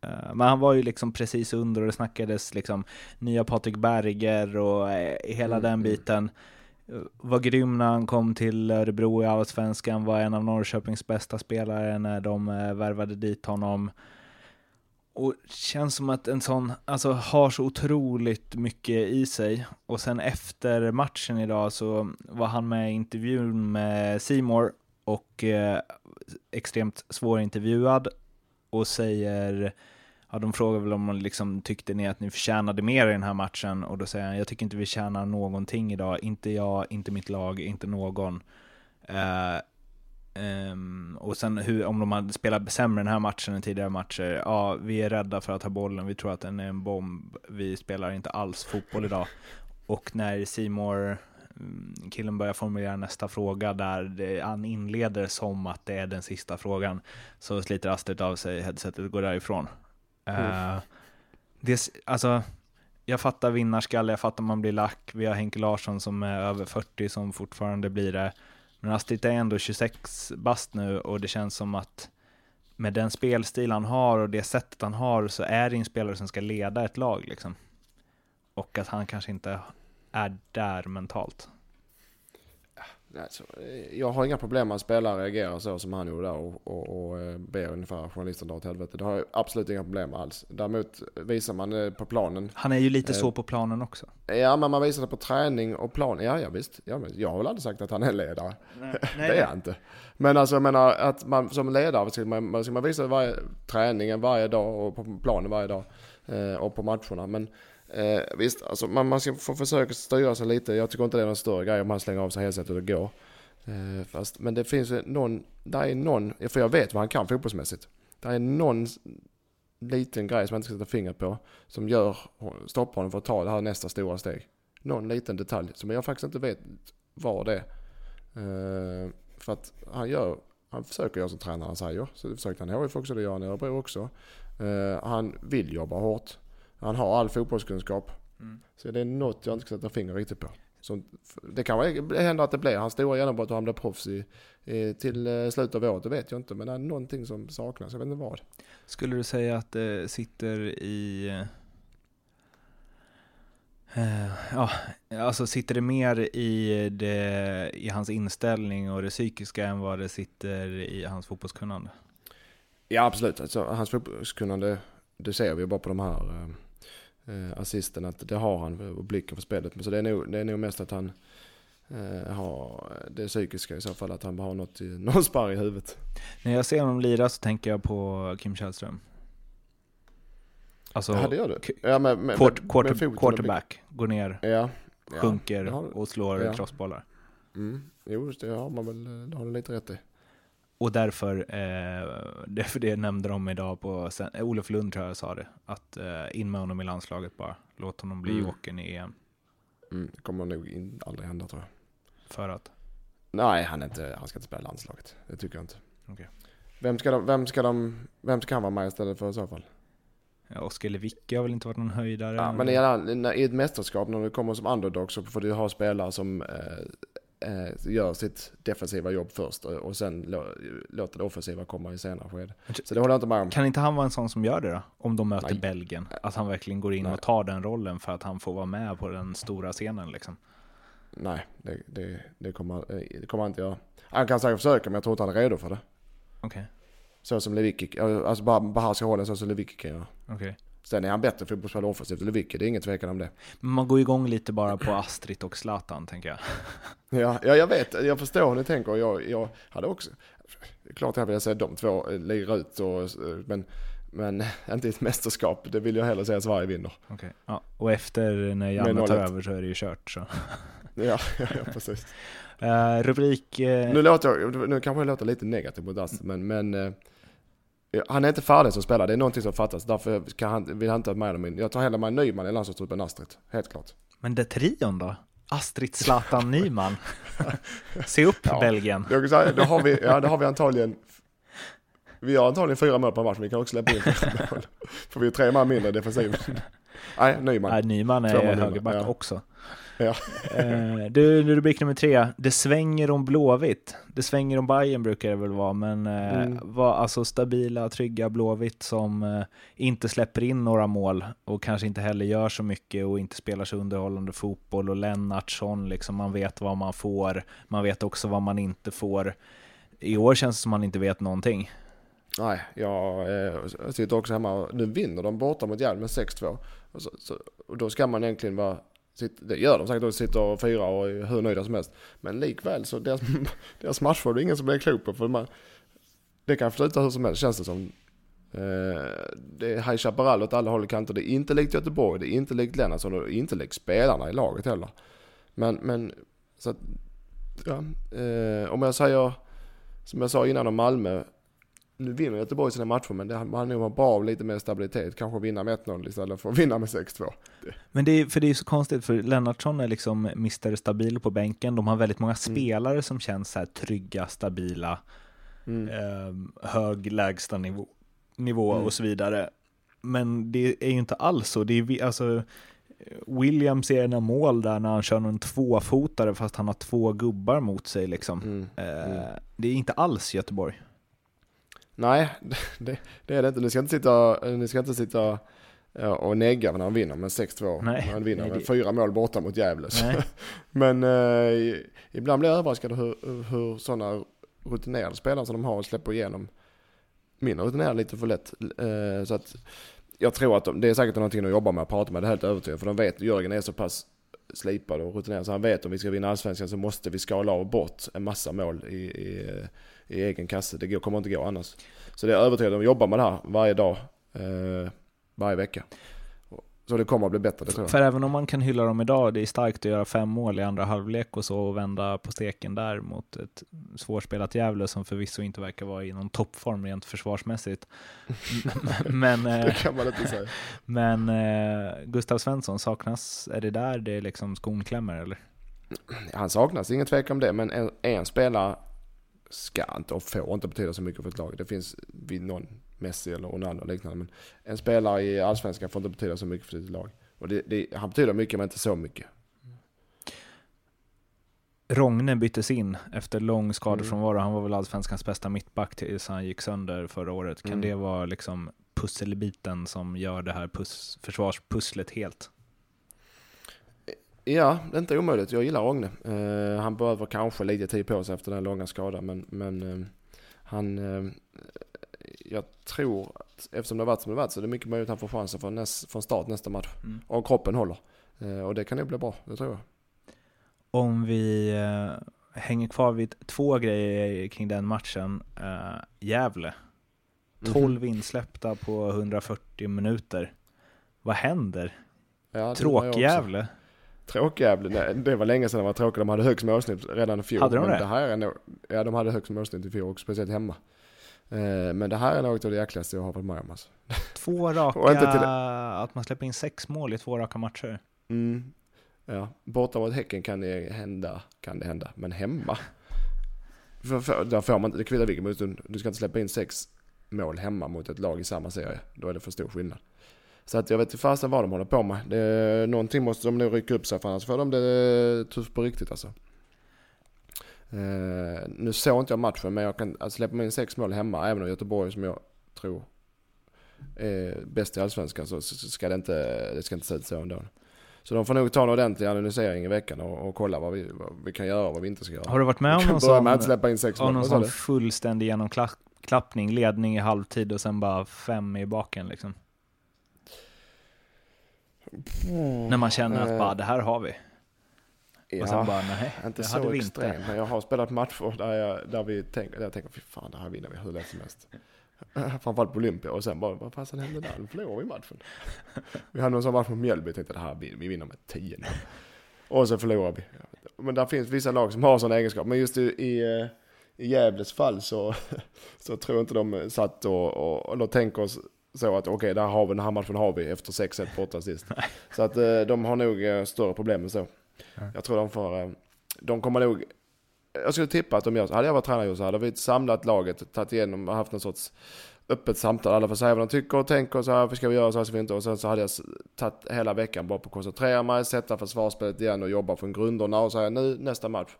Eh, men han var ju liksom precis under och det snackades liksom nya Patrik Berger och eh, hela mm. den mm. biten. Var grym när han kom till Örebro i Allsvenskan, var en av Norrköpings bästa spelare när de eh, värvade dit honom. Och känns som att en sån, alltså har så otroligt mycket i sig. Och sen efter matchen idag så var han med i intervjun med Simor och eh, extremt svårintervjuad och säger Ja, de frågar väl om man liksom tyckte ni att ni förtjänade mer i den här matchen och då säger han jag tycker inte vi tjänar någonting idag, inte jag, inte mitt lag, inte någon. Uh, um, och sen hur, om de hade spelat sämre den här matchen än tidigare matcher, ja, vi är rädda för att ha bollen, vi tror att den är en bomb, vi spelar inte alls fotboll idag. Och när Simor mm, killen börjar formulera nästa fråga där det, han inleder som att det är den sista frågan. Så sliter Astrid av sig headsetet och går därifrån. Mm. Uh, det, alltså, jag fattar vinnarskalle, jag fattar man blir lack. Vi har Henke Larsson som är över 40 som fortfarande blir det. Men Astrid är ändå 26 bast nu och det känns som att med den spelstil han har och det sättet han har så är det en spelare som ska leda ett lag liksom. Och att han kanske inte är där mentalt. Alltså, jag har inga problem med att spelare reagerar så som han gjorde där och, och, och eh, ber ungefär journalisten dra åt helvete. Det har jag absolut inga problem med alls. Däremot visar man det på planen. Han är ju lite så eh, på planen också. Ja, men man visar det på träning och plan. Ja, ja visst. Ja, men jag har väl aldrig sagt att han är ledare. Nej, nej, det är han inte. Men alltså jag menar att man som ledare ska man, ska man visa varje träningen varje dag och på planen varje dag. Eh, och på matcherna. Men Eh, visst, alltså man, man ska få försöka styra sig lite. Jag tycker inte det är någon större grej om man slänger av sig headsetet och går. Eh, fast, men det finns ju någon, där är någon, för jag vet vad han kan fotbollsmässigt. Där är någon liten grej som jag inte ska sätta fingret på. Som gör, stoppar honom för att ta det här nästa stora steg. Någon liten detalj som jag faktiskt inte vet vad det är. Eh, för att han gör, han försöker göra som tränaren säger. Så det försökte han i HIF också, det gör han i Örebro också. Eh, han vill jobba hårt. Han har all fotbollskunskap. Mm. Så det är något jag inte ska sätta fingret riktigt på. Så det kan hända att det blir hans stora genombrott och han blir proffs i, i, till eh, slutet av året, det vet jag inte. Men det är någonting som saknas, jag vet inte vad. Skulle du säga att det sitter i... Uh, ja, alltså sitter det mer i, det, i hans inställning och det psykiska än vad det sitter i hans fotbollskunnande? Ja, absolut. Alltså, hans fotbollskunnande, det ser vi bara på de här eh, assisten, att det har han och blicken för spelet. Men så det är nog, det är nog mest att han eh, har det psykiska i så fall, att han bara har något i, någon sparr i huvudet. När jag ser honom lira så tänker jag på Kim Källström. Alltså, ja, det gör du. Ja, med, med, quart, quarter, quarterback, går ner, ja, sjunker ja, och slår ja. crossbollar. Mm. Jo, det har man väl, det har du lite rätt i. och därför, eh, därför det nämnde de idag på, sen, eh, Olof Lund tror jag sa det, att eh, in med honom i landslaget bara. Låt honom bli Mm. jokern i EM. Mm, det kommer nog in, aldrig hända tror jag. För att, Nej, han, är inte, han ska inte spela i landslaget. Det tycker jag inte. Okej. Vem, ska de, vem, ska de, vem ska han vara med istället för i så fall? ja, Oskar Lewicki har väl inte varit någon höjdare? Ja, men i, i ett mästerskap när du kommer som underdog så får du ha spelare som eh, eh, gör sitt defensiva jobb först och, sen lå, låter det offensiva komma i senare skede. Så det håller jag inte med om. Kan inte han vara en sån som gör det då? Om de möter Nej. Belgien? Att han verkligen går in Nej. och tar den rollen för att han får vara med på den stora scenen liksom. Nej, det, det, det, kommer, eh, det kommer han inte göra. Han kan säkert försöka men jag tror inte han är redo för det. Okej, Så som Lewicki, alltså bara behärska rollen så som Lewicki kan göra. okej. Sen är han bättre fotbollsspelare offensivt än Lewicki, det är ingen tvekan om det. Man går igång lite bara på Astrid och Zlatan, tänker jag. Ja, ja jag vet, jag förstår hur ni tänker. Jag, jag hade också, klart jag vill säga de två eh, lira ut och, eh, men, men inte i ett mästerskap. Det vill jag hellre säga att Sverige vinner. Okej. Ja, och efter när Janne tar 0-1. över så är det ju kört. Så. Ja, ja, precis. Eh, rubrik... eh, Nu, låter jag, nu kanske jag låter lite negativ mot Astrid, men, men han är inte färdig som spelare. Det är någonting som fattas. Därför kan han, vill han inte ha med dem in. Jag tar hellre med Nyman i landslagstruppen Astrid. Helt klart. Men det trion då? Astrid, Zlatan, Nyman. Se upp Ja. Belgien. Jag säga, då har vi, ja, då har vi antagligen vi har antagligen fyra mål per match, men vi kan också släppa in fyra mål. För vi är tre man mindre defensivt. Nej, Nyman. Nej, Nyman är högerback ja. också. Ja. Eh, du, rubrik nummer tre. Det svänger om Blåvitt. Det svänger om Bayern brukar det väl vara, men eh, Mm. var alltså stabila, trygga Blåvitt som eh, inte släpper in några mål och kanske inte heller gör så mycket och inte spelar så underhållande fotboll och Lennartsson, liksom man vet vad man får. Man vet också vad man inte får. I år känns det som man inte vet någonting. Nej, jag, jag sitter också hemma och nu vinner de borta mot med 6-2. Och, så, så, och då ska man egentligen vara, det gör de säkert, de sitter och firar och är hur nöjda som helst. Men likväl så deras, deras matcher, det är ingen som blir klok på. För man, det kan sluta hur som helst känns det som. Eh, det är High Chaparral åt alla håll och kanter. Det är inte likt Göteborg, det är inte likt Lennartsson och det är inte likt spelarna i laget heller. Men, men så att, ja, eh, om jag säger som jag sa innan om Malmö. Nu vinner Göteborg sina matcher men det hade nog varit bra av lite mer stabilitet. Kanske vinna med 1-0 istället för att vinna med 6-2. Men det är, för det är så konstigt, för Lennartsson är liksom Mr. Stabil på bänken. De har väldigt många spelare som känns så här trygga, stabila, Mm. eh, hög lägstanivå nivå Mm. och så vidare. Men det är ju inte alls så. Det är, alltså, Williams är ena mål där när han kör någon tvåfotare fast han har två gubbar mot sig liksom. Mm. Eh, Mm. Det är inte alls Göteborg. Nej, det, det är det inte. Ni ska inte sitta, ni ska inte sitta och negga när han vinner med 6-2. Nej, När han vinner nej, med det- fyra mål borta mot Gävle. Men eh, ibland blir jag överraskad hur, hur sådana rutinerade spelare som de har släpper igenom mindre rutinerade lite för lätt. Eh, så att jag tror att de, det är säkert någonting de jobbar med att prata med, det är helt övertygad. För de vet, Jörgen är så pass slipad och rutinerad så han vet om vi ska vinna allsvenskan så måste vi skala av bort en massa mål i, i, i egen kasse. Det kommer inte gå annars. Så det är övertygad om, jobbar med det här varje dag, eh, varje vecka. Så det kommer att bli bättre, det tror jag. För även om man kan hylla dem idag, det är starkt att göra fem mål i andra halvlek och så och vända på steken där mot ett svårspelat Gävle som förvisso inte verkar vara i någon toppform rent försvarsmässigt. men Det eh, kan man inte säga. men eh, Gustav Svensson saknas, är det där det liksom skon klämmer eller? Han saknas, ingen tvekan om det. Men en, en spelare ska inte och får inte betyda så mycket för ett lag. Det finns vid någon Messi eller Ronaldo och liknande. Men en spelare i Allsvenskan får inte betyda så mycket för sitt lag. Och det, det, han betyder mycket men inte så mycket. Rogne byttes in efter lång skadefrånvaro. Mm. Han var väl allsvenskans bästa mittback tills han gick sönder förra året. Kan Mm. det vara liksom pusselbiten som gör det här pus- försvarspusslet helt? Ja, det är inte omöjligt. Jag gillar Rogne. Eh, han behöver kanske lite tid på sig efter den långa skadan. Men, men eh, han... Eh, jag tror att eftersom det har varit som det har varit så är det mycket möjligt att han får chansen från, näst, från start nästa match. Mm. Och kroppen håller. Och det kan nog bli bra, det tror jag. Om vi hänger kvar vid två grejer kring den matchen. Eh, Gävle, Mhm. 12 insläppta på 140 minuter. Vad händer? Ja, också. Tråkjävle? Det var länge sedan de var tråkiga. De hade högst målsnitt redan i fjol. Hade de det? det här är nog, ja, de hade högst målsnitt i fjol, och speciellt hemma. Eh, men det här är något av det jäkligaste jag har varit med om alltså. Två raka, till- att man släpper in sex mål i två raka matcher. Mm. Ja, borta mot Häcken kan det hända, kan det hända. Men hemma? För, för, där får man inte, det kvittar vilken motstånd, du ska inte släppa in sex mål hemma mot ett lag i samma serie. Då är det för stor skillnad. Så att jag vet inte fasen vad de håller på med. Det, någonting måste de nog rycka upp sig för annars får de det tufft på riktigt alltså. Eh, nu såg inte jag matchen men jag kan alltså, släppa in sex mål hemma även om Göteborg som jag tror är bäst i Allsvenskan så, ska det inte, det ska inte se ut så ändå. Så de får nog ta en ordentlig analysering i veckan och, och kolla vad vi, vad vi kan göra och vad vi inte ska göra. Har du varit med om någon med att sån, släppa in sex mål. någon sån fullständig genomklappning, ledning i halvtid och sen bara fem i baken liksom? När man känner att Eh, bara det här har vi. Och sen ja, bara nej, inte det hade vi inte. extremt. Men jag har spelat matcher där, jag, där vi tänker, där jag tänker fy fan det här vinner vi hur lätt som helst. Framförallt på Olympia och sen bara vad fasen hände där? Nu förlorade vi matchen. Vi hade någon sån match mot Mjällby och tänkte det här vi, vi vinner med 10 0 Och så förlorar vi. Men där finns vissa lag som har sådana egenskaper. Men just i, i, eh, Gävles fall så, så tror jag inte de satt och, och, och de tänker oss så att okej, där har vi den här matchen har vi efter 6-1 borta sist. Så att eh, de har nog eh, större problem än så. Ja. Jag tror de får, eh, de kommer nog, jag skulle tippa att de gör så. Hade jag varit tränare så hade vi samlat laget, tagit igenom och haft någon sorts öppet samtal. Alla får säga vad de tycker och tänker och så här, ska vi göra så här ska vi inte. Och sen så hade jag tagit hela veckan bara på att koncentrera mig, sätta försvarsspelet igen och jobba från grunderna och säga nu nästa match.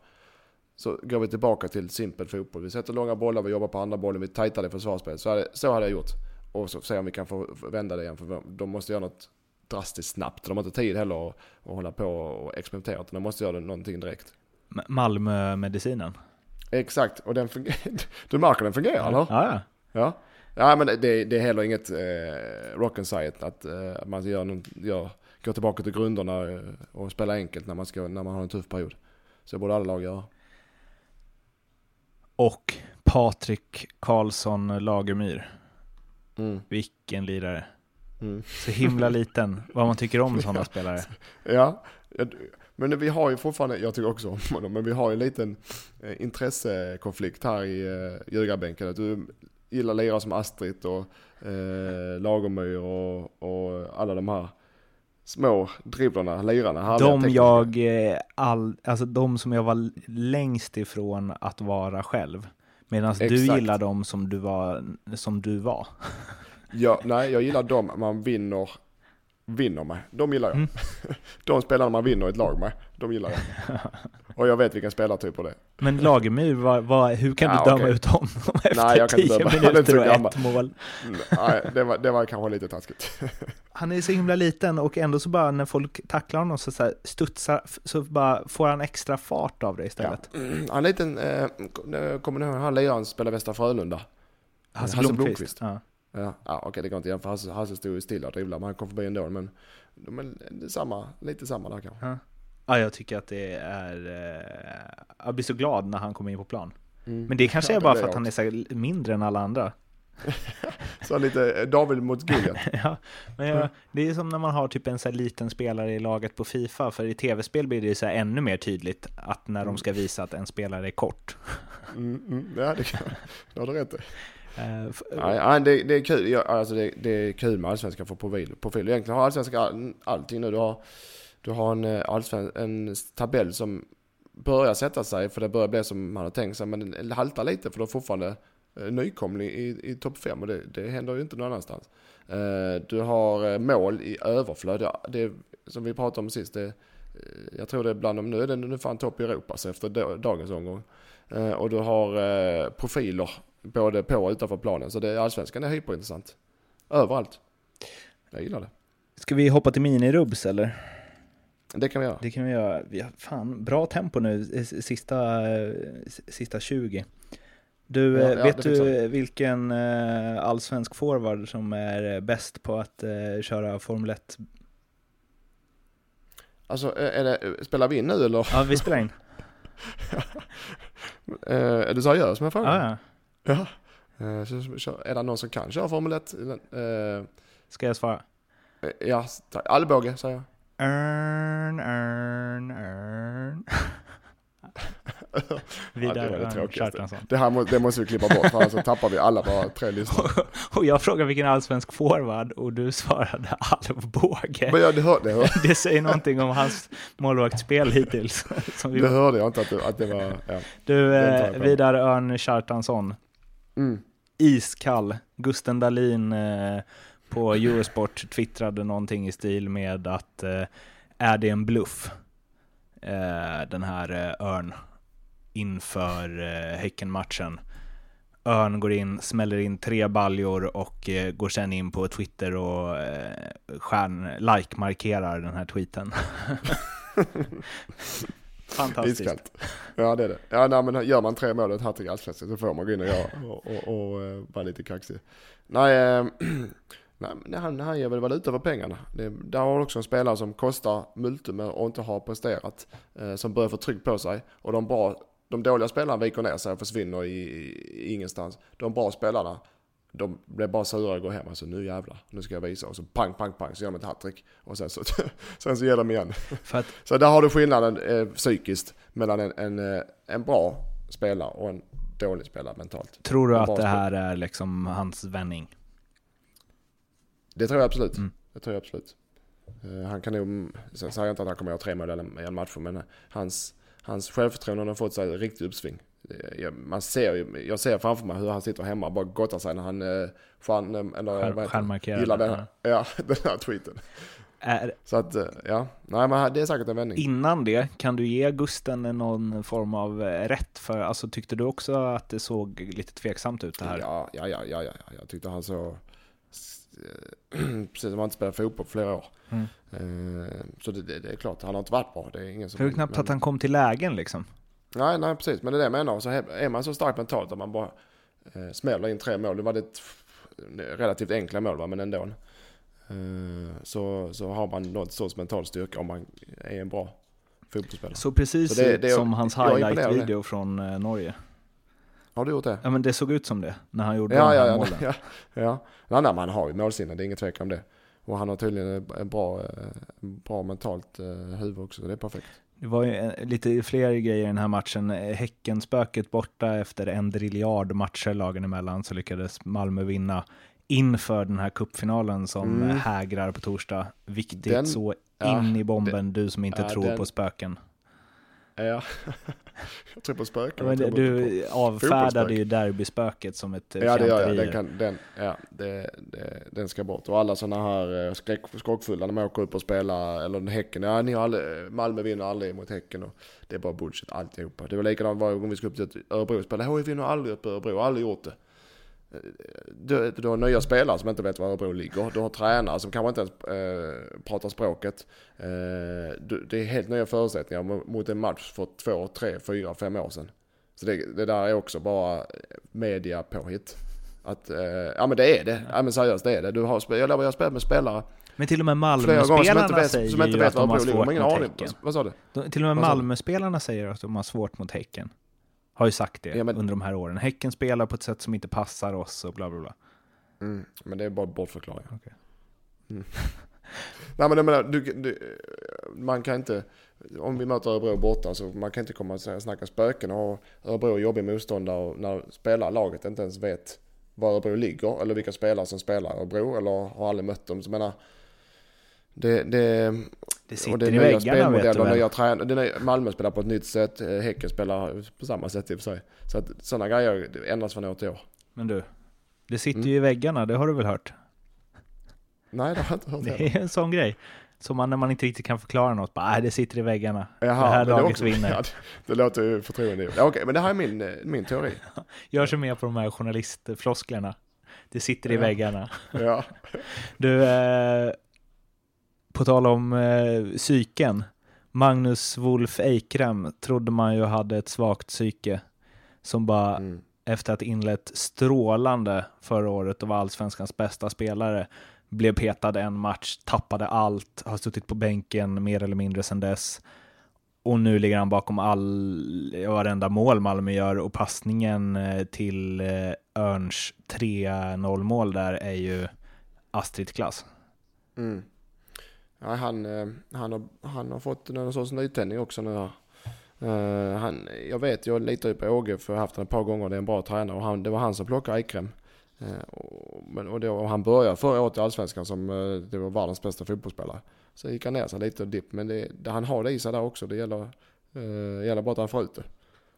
Så går vi tillbaka till simpel fotboll. Vi sätter långa bollar, vi jobbar på andra bollen, vi tajtar det försvarsspelet. Så hade, så hade jag gjort. Och så se om vi kan få vända det igen. För de måste göra något drastiskt snabbt. De har inte tid heller att, att hålla på och experimentera. utan De måste göra någonting direkt. Malmö-medicinen. Exakt, och den. Du märker den fungerar, eller? Ja, ja. Ja. Ja, men det, det är heller inget eh, rock and science att eh, man gör, någon, gör, går tillbaka till grunderna eh, och spelar enkelt när man, ska, när man har en tuff period. Så det borde alla lag göra. Och Patrik Karlsson Lagermyr. Mm. Vilken lirare. Mm. Så himla liten. Vad man tycker om sådana spelare. Ja, men vi har ju fortfarande, jag tycker också om honom, men vi har ju en liten eh, intressekonflikt här i eh, ljugarbänken. Att du gillar lirare som Astrid och eh, Lagermyr och, och alla de här små dribblarna, lirarna. De jag, eh, all, alltså de som jag var längst ifrån att vara själv. Medan du gillar dem som du var. Som du var. Ja, nej, jag gillar dem man vinner, vinner med. De gillar jag. Mm. De spelarna man vinner ett lag med, de gillar jag. Och jag vet vilken spelartyp det är. Men Lagermyr, vad, vad, hur kan Ja, du döma okej. ut honom efter Nej, jag kan tio döma. Minuter och gammal. ett mål? Nej, det var, det var kanske lite taskigt. Han är så himla liten och ändå så bara när folk tacklar honom så, så här studsar, så bara får han extra fart av det Ja. istället. Mm, Han är en liten, eh, kommer ni ihåg han liraren som spelade Västra Frölunda? Hasse Hasse Blomqvist. Blomqvist. Ja. Ja, ja okej det går inte igen för Hasse, Hasse stod ju stilla och dribblade men han kom förbi ändå. Men de det är samma, lite samma där kanske. ja, jag tycker att det är... Eh, jag blir så glad när han kommer in på plan. Mm. Men det kanske Ja, är bara för att han är så mindre än alla andra. Så lite eh, David mot Goliat. ja, men jag, det är som när man har typ en så liten spelare i laget på Fifa, för i tv-spel blir det så ännu mer tydligt att när de ska visa att en spelare är kort. Mm, mm, ja det kan det har du rätt i. Eh, nej, det, det är kul. Ja, alltså det, det är kul med allsvenskan för profil. profil. Egentligen har allsvenskan all, allting nu. Du har, du har en, eh, allsven, en tabell som börjar sätta sig för det börjar bli som man har tänkt sig. Men den haltar lite för du är fortfarande eh, nykomling i, i topp 5 och det, det händer ju inte någon annanstans. Eh, du har mål i överflöd. Det, som vi pratade om sist. Det, jag tror det är bland de, nu är den nu fan topp i Europa så efter dagens omgång. Och du har profiler både på och utanför planen. Så det, allsvenskan är hyperintressant. Överallt. Jag gillar det. Ska vi hoppa till minirubs eller? Det kan vi göra. Det kan vi göra. Vi har fan bra tempo nu, s- sista, eh, sista 20. Du, Ja, eh, ja, vet du vilken eh, allsvensk forward som är eh, bäst på att eh, köra Formel 1? Alltså, är det, spelar vi in nu eller? Ja, vi spelar in. Eh, är du seriös med frågan? ja, ja. Ja. Eh, är det någon som kan köra Formel 1? Eh, Ska jag svara? eh, ja, Allbåge säger jag. Örn, örn, örn. Vidare det var det. Kjartansson. Det här må, det måste vi klippa bort, för annars så tappar vi alla bara tre lyssnare. Och jag frågade vilken allsvensk forward och du svarade Alf Båge. Men ja, det, hör, det, hör, Det säger någonting om hans målvaktsspel hittills. Som vi det hörde jag inte att det, att det var... Ja. Du, eh, på. vidare Örn Kjartansson. Mm. Iskall. Gusten Dahlin eh, på Eurosport twittrade någonting i stil med att eh, är det en bluff? Eh, den här eh, Örn inför eh, Häckenmatchen. Örn går in, smäller in tre baljor och eh, går sen in på Twitter och eh, stjärn, like-markerar den här tweeten. Fantastiskt. Iskallt. Ja det är det. Ja nej, men gör man tre mål och ett hattrick Allsvenskan så får man gå in och göra och, och, och, eh, vara lite kaxig. Nej, eh, nej men han, han ger väl valuta för pengarna. Det, där har du också en spelare som kostar multum och inte har presterat. Eh, som börjar få tryck på sig. Och de, bra, de dåliga spelarna viker ner sig och försvinner i, i ingenstans. De bra spelarna de blir bara sura och går hem. Alltså nu jävlar, nu ska jag visa. Och så pang, pang, pang så gör de ett hattrick. Och sen så, sen så ger de igen. Att Så där har du skillnaden eh, psykiskt mellan en, en, eh, en bra spelare och en dålig spelare mentalt. Tror du att det här är liksom hans vändning? Det tror jag absolut. Mm. Det tror jag absolut. Eh, han kan nog, sen säger jag inte att han kommer att göra tre mål eller en match men eh, hans, hans självförtroende har fått sig riktigt uppsving. Eh, Man ser, jag ser framför mig hur han sitter hemma och bara gottar sig när han eh, eller Stjärn- gillar den, den, ja, den här tweeten. Är, Så att, ja, nej men det är säkert en vändning. innan det, kan du ge Gusten någon form av rätt? För alltså, tyckte du också att det såg lite tveksamt ut det här? Ja, ja, ja, ja, ja, ja. jag tyckte han så... Precis som han inte spelat fotboll på flera år. Mm. Eh, Så det, det, det är klart, han har inte varit bra. Det är ingen som... Det var knappt men- att han kom till lägen liksom. Nej, nej, precis. Men det är det jag menar. Så är är man så stark mentalt att man bara eh, smäller in tre mål. Det var det relativt enkla mål, va? men ändå. Eh, så, så har man något sorts mental styrka om man är en bra fotbollsspelare. Så precis Så det- det- som hans är av det. highlight-video från eh, Norge. Har du gjort det? Ja men det såg ut som det, när han gjorde Ja, de här ja, ja. målen. ja, ja. Nej, nej, men han har ju målsinne, det är inget tvekan om det. Och han har tydligen en bra, eh, bra mentalt eh, huvud också, så det är perfekt. Det var ju eh, lite fler grejer i den här matchen. Häckenspöket borta efter en driljard matcher lagen emellan så lyckades Malmö vinna inför den här cupfinalen som Mm. hägrar på torsdag. Viktigt Den- så ja, in i bomben, du som inte ja, tror den- på spöken. Ja, jag tror på spöken. Men det, inte du avfärdade ju derbyspöket som ett eh, Ja det gör jag, den, kan, den, ja, det, det, den ska bort. Och alla sådana här eh, skräck, skrockfulla när man åker upp och spelar, eller Häcken, ja ni har aldrig, Malmö vinner aldrig mot Häcken och det är bara bullshit alltihopa. Det var likadant varje gång vi skulle upp till Örebro och spela, HIF vinner aldrig upp Örebro, aldrig gjort det. Du, du har nya spelare som inte vet var Örebro ligger. Du har tränare som kanske inte ens eh, pratar språket. Eh, du, det är helt nya förutsättningar mo- mot en match för två, tre, fyra, fem år sedan. Så det, det där är också bara media påhitt. Att, eh, ja men det är det. Ja men seriöst det är det. Du har, jag lovar, jag har spelat med spelare Men till och med som inte Malmö-spelarna vet, säger som inte ju vet att var de har svårt mot. Häcken. Vad sa du? De, till och med? Malmö-spelarna säger att de har svårt mot Häcken. Har ju sagt det Ja, men- under de här åren. Häcken spelar på ett sätt som inte passar oss och bla bla bla. Mm, men det är bara bortförklaringar. Okej. Mm. Nej men jag menar, du, du, man kan inte, om vi möter Örebro borta så man kan inte komma och snacka spöken och Örebro är jobbig motståndare och när spelarlaget inte ens vet var Örebro ligger eller vilka spelare som spelar Örebro eller har aldrig mött dem. Så jag menar, det, det, Det och sitter det är i väggarna vet du väl? nya tränare. det är nya- Malmö spelar på ett nytt sätt, eh, Häcken spelar på samma sätt i och för sig. Så att sådana grejer ändras från år till år. Men du, det sitter Mm. ju i väggarna, det har du väl hört? Nej det har jag inte hört. Det är en sån grej. Som man när man inte riktigt kan förklara något, bara nej det sitter i väggarna. Jaha, det här laget också- vinner. Ja, det, det låter ju förtroende. Ja, Okej, men det här är min, eh, min teori. Gör sig med på de här journalistflosklerna. Det sitter i Ja. väggarna. Ja. Du, eh, på tal om eh, psyken. Magnus Wolf Eikrem trodde man ju hade ett svagt psyke. Som bara Mm. efter att inlett strålande förra året och var allsvenskans bästa spelare blev petad en match, tappade allt, har suttit på bänken mer eller mindre sedan dess. Och nu ligger han bakom all, varenda mål Malmö gör och passningen eh, till eh, Örns 3-0 mål där är ju Astrid-klass. Mm. Ja, han, eh, han, har, han har fått någon sorts nytändning också nu här. Eh, han, jag, vet, jag litar ju på Åge för jag har haft honom ett par gånger. Det är en bra tränare och han, det var han som plockade Eikrem. Eh, och, men, och, då, och han började förra året i Allsvenskan som det var världens bästa fotbollsspelare. Så gick han ner sig lite och dipp. Men det, det, han har det i sig där också. Det gäller, eh, gäller bara att han får ut det.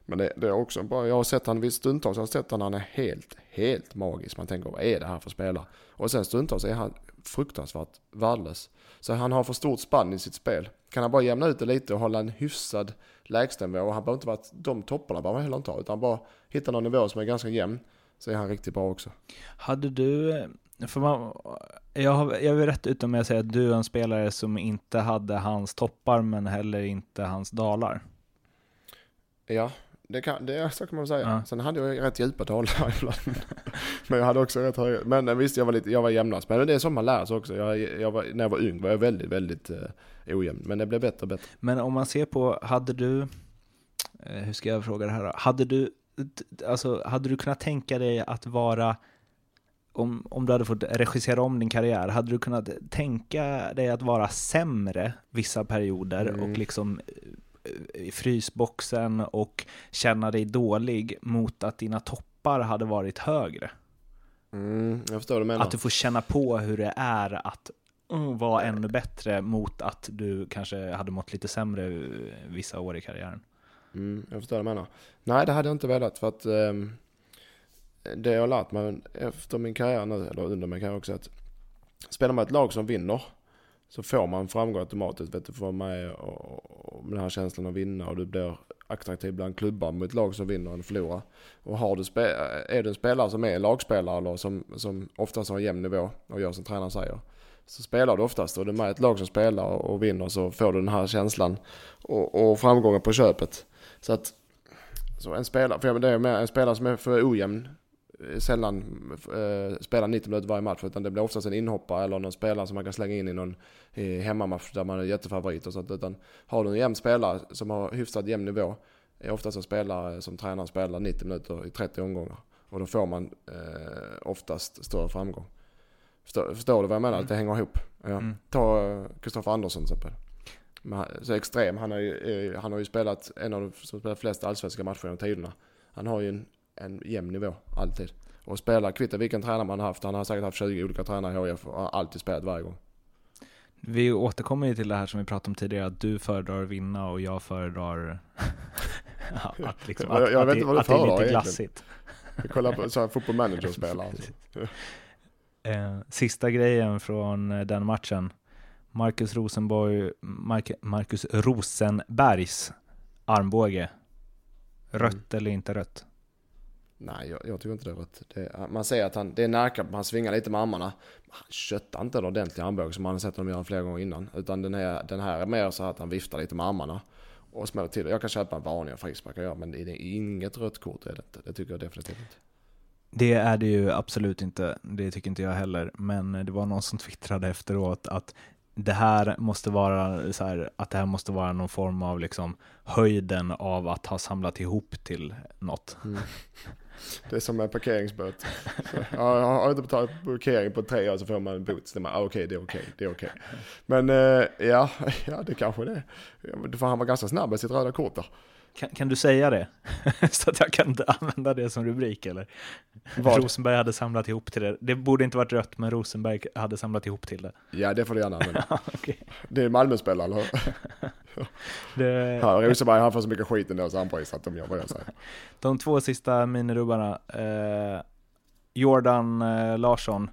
Men det, det är också bra. Jag har sett han vid stundtals, jag har sett han, han är helt, helt magisk. Man tänker vad är det här för spelare? Och sen stundtals är han fruktansvärt värdelös. Så han har för stort spann i sitt spel. Kan han bara jämna ut det lite och hålla en hyfsad lägstanivå och han behöver inte vara de topparna behöver han heller inte ha utan bara hitta någon nivå som är ganska jämn så är han riktigt bra också. Hade du, för man, jag, har, jag är rätt ute med att säga att du är en spelare som inte hade hans toppar men heller inte hans dalar. Ja, det, kan, det så kan man säga. Ja. Sen hade jag rätt djupa dalar ibland. men jag hade också rätt höga. Men eh, visst, jag var, lite, jag var jämnast. Men det är som man lär sig också. Jag, jag var, när jag var ung var jag väldigt, väldigt uh, ojämn. Men det blev bättre och bättre. Men om man ser på, hade du, uh, hur ska jag fråga det här då? Hade du, alltså, hade du kunnat tänka dig att vara om, om du hade fått regissera om din karriär, hade du kunnat tänka dig att vara sämre vissa perioder mm. och liksom i frysboxen och känna dig dålig mot att dina toppar hade varit högre. Mm, jag förstår vad du menar. Att du får känna på hur det är att mm, vara ännu bättre mot att du kanske hade mått lite sämre vissa år i karriären. Mm, jag förstår vad du menar. Nej, det hade jag inte velat för att um, det jag har lärt mig efter min karriär nu, eller under min karriär också, att spelar man ett lag som vinner så får man framgång automatiskt. Vet du, får med och, och, med den här känslan att vinna och du blir attraktiv bland klubbar mot lag som vinner eller förlorar. Och har du är du en spelare som är lagspelare eller som, som oftast har en jämn nivå och gör som tränaren säger. Så spelar du oftast och du är med ett lag som spelar och vinner så får du den här känslan och, och framgången på köpet. Så att så en spelare, för det är en spelare som är för ojämn sällan eh, spelar 90 minuter varje match utan det blir oftast en inhoppare eller någon spelare som man kan slänga in i någon i hemmamatch där man är jättefavorit och sånt. Utan har du en jämn spelare som har hyfsat jämn nivå är oftast en spelare som tränaren spelar 90 minuter i 30 omgångar. Och då får man eh, oftast större framgång. Förstår, förstår, du vad jag menar? Mm. Att det hänger ihop. Ja. Mm. Ta Kristoffer Andersson till exempel. Så extrem. Han har, ju, han har ju spelat en av de som spelat flest allsvenska matcher genom tiderna. Han har ju en en jämn nivå, alltid. Och spela, kvittar vilken tränare man har haft. Han har säkert haft 20 olika tränare i HIF och har alltid spelat varje gång. Vi återkommer ju till det här som vi pratade om tidigare, att du föredrar att vinna och jag föredrar att, liksom, att, jag, jag att, du att det är lite glassigt. Vi kollar på så här, manager-spelare. eh, sista grejen från eh, den matchen. Marcus Rosenborg, Marcus Rosenbergs armbåge. Rött mm. eller inte rött? Nej, jag, jag tycker inte det rätt. Det, man ser att han, det är närkamp, han svingar lite med armarna. Han köttar inte en ordentlig armbåge som man har sett honom göra flera gånger innan. Utan den här, den här är mer så att han viftar lite med armarna. Och smäller till. Jag kan köpa en frispark och göra, men det är inget rött kort är det inte. Det tycker jag definitivt inte. Det är det ju absolut inte. Det tycker inte jag heller. Men det var någon som twittrade efteråt att det här måste vara så här, att det här måste vara någon form av liksom höjden av att ha samlat ihop till något. Mm. Det är som en parkeringsböt. Ja, har jag inte betalat parkering på tre år så får man en bot. Så man, ah, okej, det är okej, det är okej. Men eh, ja, ja, det kanske det är. För han var ganska snabb med sitt röda kort där. Kan, kan, du säga det? så att jag kan använda det som rubrik eller? Vad? Rosenberg hade samlat ihop till det. Det borde inte varit rött, men Rosenberg hade samlat ihop till det. Ja, det får du gärna använda. okay. Det är Malmöspelare, eller hur? det... ja, Rosenberg han får så mycket skit ändå så han sig att de gör vad jag säger. De två sista minirubbarna. Eh, Jordan eh, Larsson,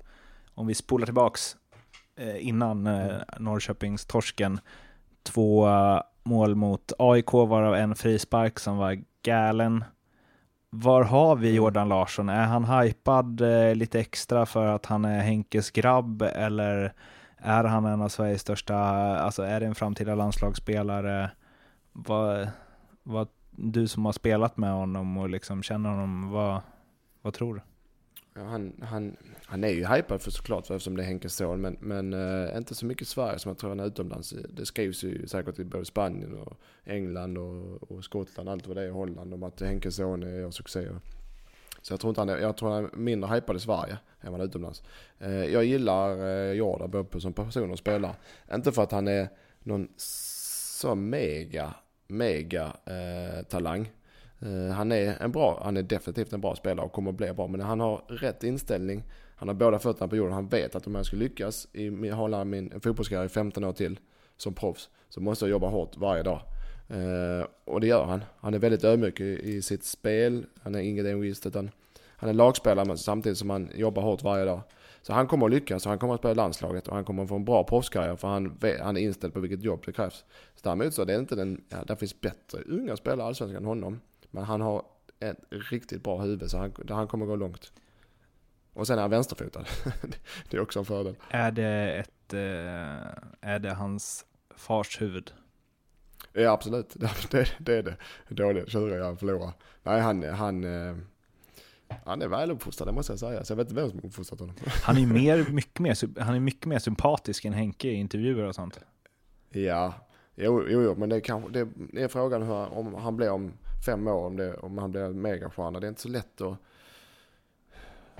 om vi spolar tillbaks eh, innan eh, Norrköpings torsken. Två mål mot AIK, varav en frispark som var galen. Var har vi mm. Jordan Larsson? Är han hypad eh, lite extra för att han är Henkes grabb eller är han en av Sveriges största, alltså är det en framtida landslagsspelare? Vad, vad, du som har spelat med honom och liksom känner honom, vad, vad tror du? Ja, han, han, han är ju hypad för såklart eftersom det är Henkes son, men, men äh, inte så mycket i Sverige som jag tror han är utomlands. Det skrivs ju säkert i både Spanien och England och, och Skottland, allt vad det är, Holland, om att Henkes son är gör succé. Så jag tror, inte han är, jag tror han är mindre hypad i Sverige än vad han är utomlands. Äh, jag gillar eh, Jordan både som person och spelare. Inte för att han är någon så mega, mega eh, talang. Eh, han är en bra, han är definitivt en bra spelare och kommer att bli bra. Men han har rätt inställning. Han har båda fötterna på jorden. Han vet att om jag ska lyckas i, hålla min fotbollskarriär i 15 år till som proffs så måste jag jobba hårt varje dag. Eh, och det gör han. Han är väldigt ödmjuk i, i sitt spel. Han är inget egoist utan han är lagspelare men samtidigt som han jobbar hårt varje dag. Så han kommer att lyckas och han kommer att spela landslaget och han kommer att få en bra proffskarriär för han, han är inställd på vilket jobb det krävs. Så däremot så är det inte den, ja, där finns bättre unga spelare i Allsvenskan än honom. Men han har ett riktigt bra huvud så han, han kommer gå långt. Och sen är han vänsterfotad. det är också en fördel. Är det ett, eh, är det hans fars huvud? Ja absolut, det, det är det. Dålig, tjurig, jag förlorar. Nej han, han, eh, han är väluppfostrad det måste jag säga. Så jag vet inte vem som har uppfostrat honom. Han är mer, mycket mer, han är mycket mer sympatisk än Henke i intervjuer och sånt. Ja, jo, jo, jo men det är, kanske, det är frågan hur, om han blir om fem år, om, det, om han blir megastjärna. Det är inte så lätt att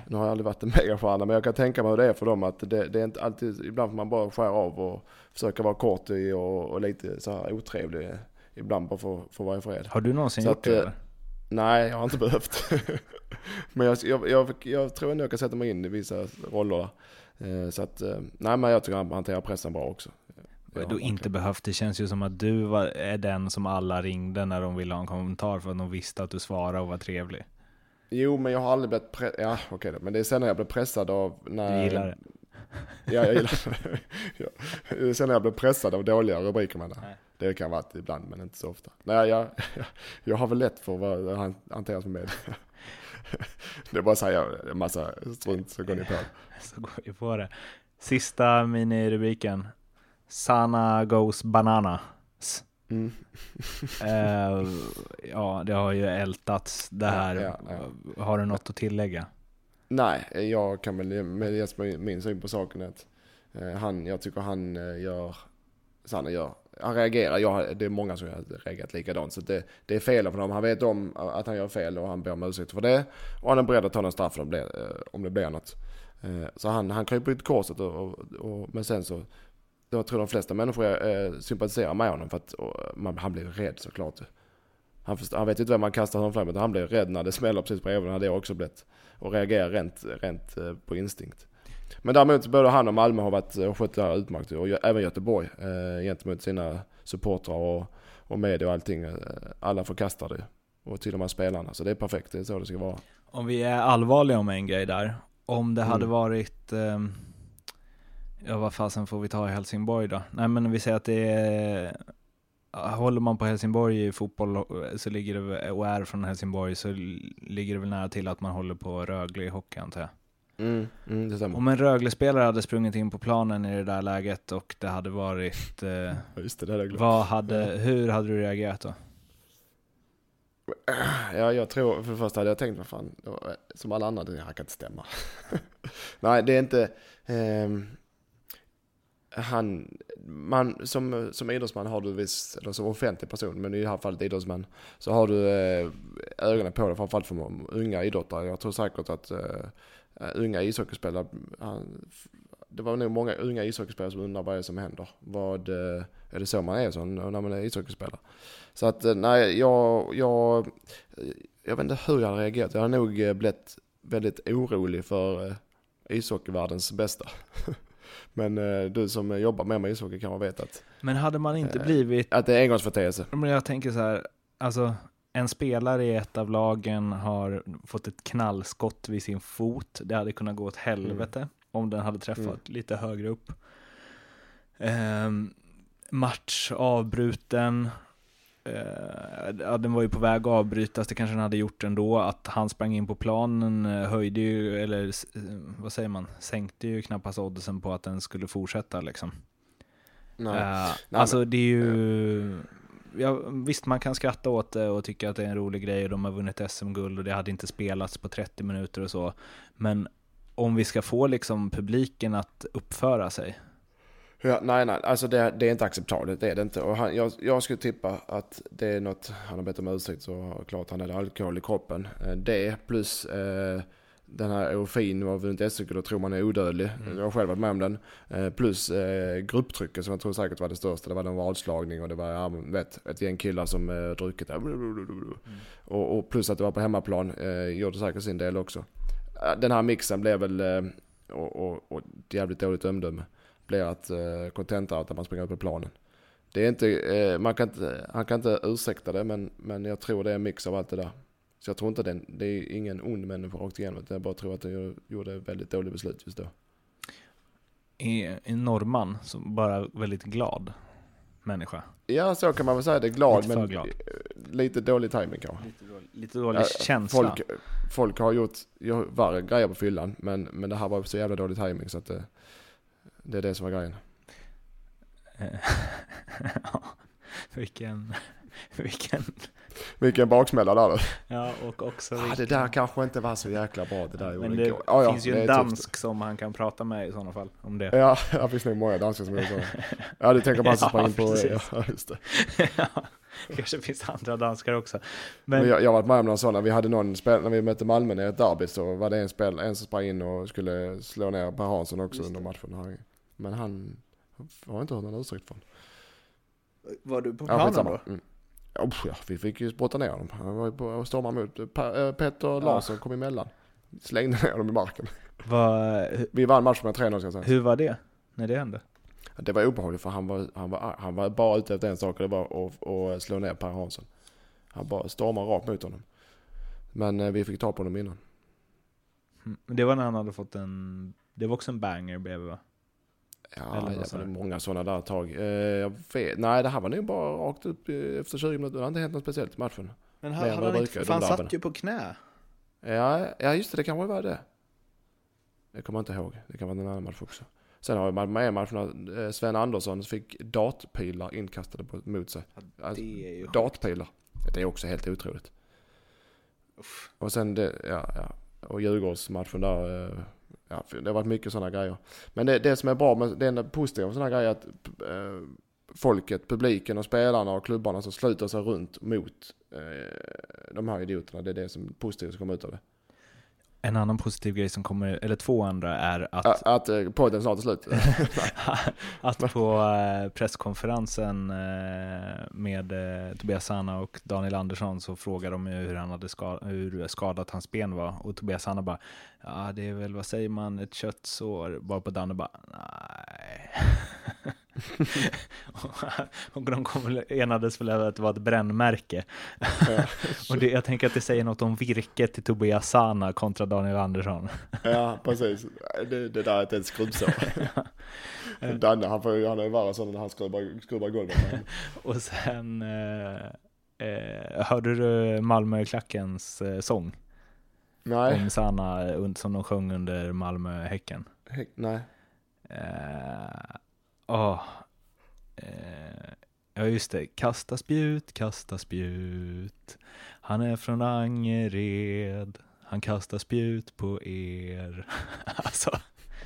nu har jag aldrig varit en megastjärna men jag kan tänka mig hur det är för dem att det, det är inte alltid, ibland får man bara skära av och försöka vara kort och, och lite så här otrevlig. Ibland bara för, för att vara fred. Har du någonsin så gjort att, det? Eller? Nej, jag har inte behövt. men jag, jag, jag, jag, tror ändå jag kan sätta mig in i vissa roller. Eh, så att, eh, nej men jag tycker han hanterar pressen bra också. Du inte behövt, det känns ju som att du var, är den som alla ringde när de ville ha en kommentar för att de visste att du svarade och var trevlig. Jo, men jag har aldrig blivit pressad. Ja, okej okay då. Men det är sen när jag blev pressad av... När... Du gillar det? Ja, jag gillar det. ja. Sen när jag blev pressad av dåliga rubriker med det. Kan vara ibland, men inte så ofta. Nej, jag, jag, jag har väl lätt för att hantera som med. det är bara att säga en massa strunt så går ni på. Så går vi på det. Sista minirubriken. Sana goes bananas. Mm. uh, ja, det har ju ältats det här. Ja, ja, ja. Har du något att tillägga? Nej, jag kan väl med min syn på saken att uh, han, jag tycker han uh, gör, Sanna gör, han reagerar. Jag, det är många som har reagerat likadant. Så det, det är fel av honom. Han vet om att han gör fel och han ber om ursäkt för det. Och han är beredd att ta någon straff om det, om det blir något. Så han, han kryper ut korset och, och, och, men sen så jag tror de flesta människor eh, sympatiserar med honom för att man, han blir rädd såklart. Han, han vet inte vem man kastar honom fram han blir rädd när det smäller precis bredvid. Det hade jag också blivit. Och reagerar rent, rent eh, på instinkt. Men däremot både han och Malmö har varit och skött det här utmärkt. Och även Göteborg eh, gentemot sina supportrar och, och media och allting. Eh, alla förkastar det. Och till och med spelarna. Så det är perfekt, det är så det ska vara. Om vi är allvarliga om en grej där. Om det hade mm. varit eh Ja, vad fasen får vi ta i Helsingborg då? Nej, men vi säger att det är Håller man på Helsingborg i fotboll så ligger det, och är från Helsingborg så ligger det väl nära till att man håller på Rögle i hockey antar jag. Mm, mm, Om en Rögle-spelare hade sprungit in på planen i det där läget och det hade varit... Eh, Just det, hade vad hade, Hur hade du reagerat då? Ja, jag tror, för det första hade jag tänkt, vad fan, som alla andra, det här kan inte stämma. Nej, det är inte... Eh, han, man, som, som idrottsman har du visst, eller som offentlig person, men i det här fallet idrottsman, så har du eh, ögonen på dig, framförallt för unga idrottare. Jag tror säkert att eh, unga ishockeyspelare, han, det var nog många unga ishockeyspelare som undrar vad det är som händer. Vad, eh, är det så man är så, när man är ishockeyspelare? Så att eh, nej, jag, jag, jag vet inte hur jag hade reagerat. Jag hade nog eh, blivit väldigt orolig för eh, ishockeyvärldens bästa. Men eh, du som jobbar med mig ishockey kan vet att... Men hade man inte eh, blivit... Att det är engångsföreteelse. Men jag tänker så här, alltså en spelare i ett av lagen har fått ett knallskott vid sin fot. Det hade kunnat gå åt helvete mm. om den hade träffat mm. lite högre upp. Eh, match avbruten, ja, den var ju på väg att avbrytas, det kanske den hade gjort ändå. Att han sprang in på planen eh, höjde ju, eller eh, vad säger man, sänkte ju knappast oddsen på att den skulle fortsätta liksom. Nej. Uh, Nej, alltså det är ju, ja, visst man kan skratta åt det och tycka att det är en rolig grej och de har vunnit SM-guld och det hade inte spelats på 30 minuter och så. Men om vi ska få liksom publiken att uppföra sig, Ja, nej, nej, alltså det, det, är inte acceptabelt, det är det inte. Och han, jag, jag skulle tippa att det är något, han har bett om ursäkt så klart han hade alkohol i kroppen. Eh, det plus eh, den här av att vunnit då tror man är odödlig. Mm. Jag har själv varit med om den. Eh, plus eh, grupptrycket som jag tror säkert var det största. Det var någon vadslagning och det var ja, vet, ett gäng killar som eh, druckit där. Mm. Och, och plus att det var på hemmaplan eh, gjorde säkert sin del också. Eh, Den här mixen blev väl, och, och, och jävligt dåligt omdöme, blev att eh, kontenta att man springer ut på planen. Det är inte, eh, man kan inte, han kan inte ursäkta det men, men jag tror det är en mix av allt det där. Så jag tror inte den, det är ingen ond människa rakt igenom utan jag bara tror att den gjorde ett väldigt dåligt beslut just då. Är en norrman, som bara väldigt glad människa. Ja så kan man väl säga, det är glad Lite men glad. eh, lite dålig timing kanske. Lite dålig, lite dålig Ja, känsla. Folk, folk har gjort värre grejer på fyllan men, men det här var så jävla dålig timing så att det, det är det som var grejen. Ja, vilken, vilken, Vilken baksmälla där. ja och också Ah, vilken, det där kanske inte var så jäkla bra det där gjorde Men det igår. Ja, ja, finns ju en är tufft. dansk som han kan prata med i sådana fall, om det. Ja, det finns nog många danskar som gör så. Ja, du tänker på han som Ja, sprang in på... Ja, just det. ja, det kanske finns andra danskar också. Men Men, jag, jag har varit med om någon sån, när vi hade någon spel, när vi mötte Malmö i ett derby så var det en, spel, en som sprang in och skulle slå ner Per Hansson också under matchen. Men han har inte hört någon ursäkt från. var du på Ja, planen skitsamma. då? Mm. Oh, ja, vi fick ju brotta ner dem. Han var ju på och stormade mot. Per, äh, Petter Larsson kom emellan. Slängde ner dem i marken. Vad- hu- Vi vann matchen med 3-0 ska jag säga. hur var det, när det hände? Det var obehagligt för han var, han var, han var bara ute efter en sak och det var att, att slå ner Per Hansson. Han bara stormade rakt mot honom. Men eh, vi fick ta på honom innan. Men Det var när han hade fått en, det var också en banger bredvid va? Ja, Eller det sa var du? många sådana där tag. Eh, jag vet, nej, det här var nog bara rakt upp eh, efter 20 minuter. Det har inte hänt något speciellt i matchen. Men han, hade han det inte, för han satt ju på knä. Ja, ja just det, det kanske var det. Det kommer jag inte ihåg. Det kan vara en annan match också. Sen har vi med en match när eh, Sven Andersson fick dartpilar inkastade mot sig. Alltså, Det är ju dartpilar. Det är också helt otroligt. Uff. Och sen det, ja, ja. Och Djurgårdsmatchen där. eh, Ja, det har varit mycket sådana grejer. Men det, det som är bra med, det enda positiva med sådana grejer är att eh, folket, publiken och spelarna och klubbarna som sluter sig runt mot eh, de här idioterna. Det är det som är positivt som kommer ut av det. En annan positiv grej som kommer, eller två andra, är att, Att, att eh, podden snart är slut. att på eh, presskonferensen eh, med Tobias Sanna och Daniel Andersson så frågade de hur, han hade ska, hur skadat hans ben var. Och Tobias Sanna bara, ja det är väl, vad säger man, ett köttsår. Bara på Danne bara, nej. och de kom, enades väl över att det var ett brännmärke. och det, jag tänker att det säger något om virket till Tobias Sana kontra Daniel Andersson. ja, precis. Det, det där är inte ett skrubbsår. Danne, han, får, han är ju värre sån när han skrubbar, skrubbar golvet. Och sen eh, eh, hörde du Malmö-klackens eh, sång Nej. om Sanna eh, som de sjöng under Malmö-Häcken? Nej. Eh, åh, eh, ja, just det. Kasta spjut, kasta spjut. Han är från Angered. Han kastar spjut på er. alltså,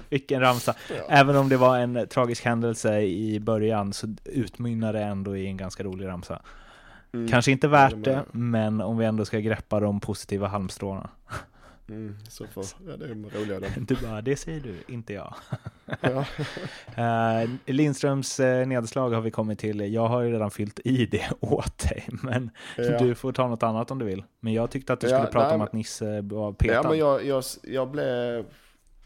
vilken ramsa. Ja. Även om det var en tragisk händelse i början så utmynnar det ändå i en ganska rolig ramsa. Mm. Kanske inte värt det, men om vi ändå ska greppa de positiva halmstråna. Mm, så får, ja, det är roliga de. Du bara, det säger du, inte jag. Ja. Uh, Lindströms uh, nedslag har vi kommit till. Jag har ju redan fyllt i det åt dig, men Ja. du får ta något annat om du vill. Men jag tyckte att du Ja, skulle prata nej, om att Nisse var petad. Ja men jag, jag, jag blev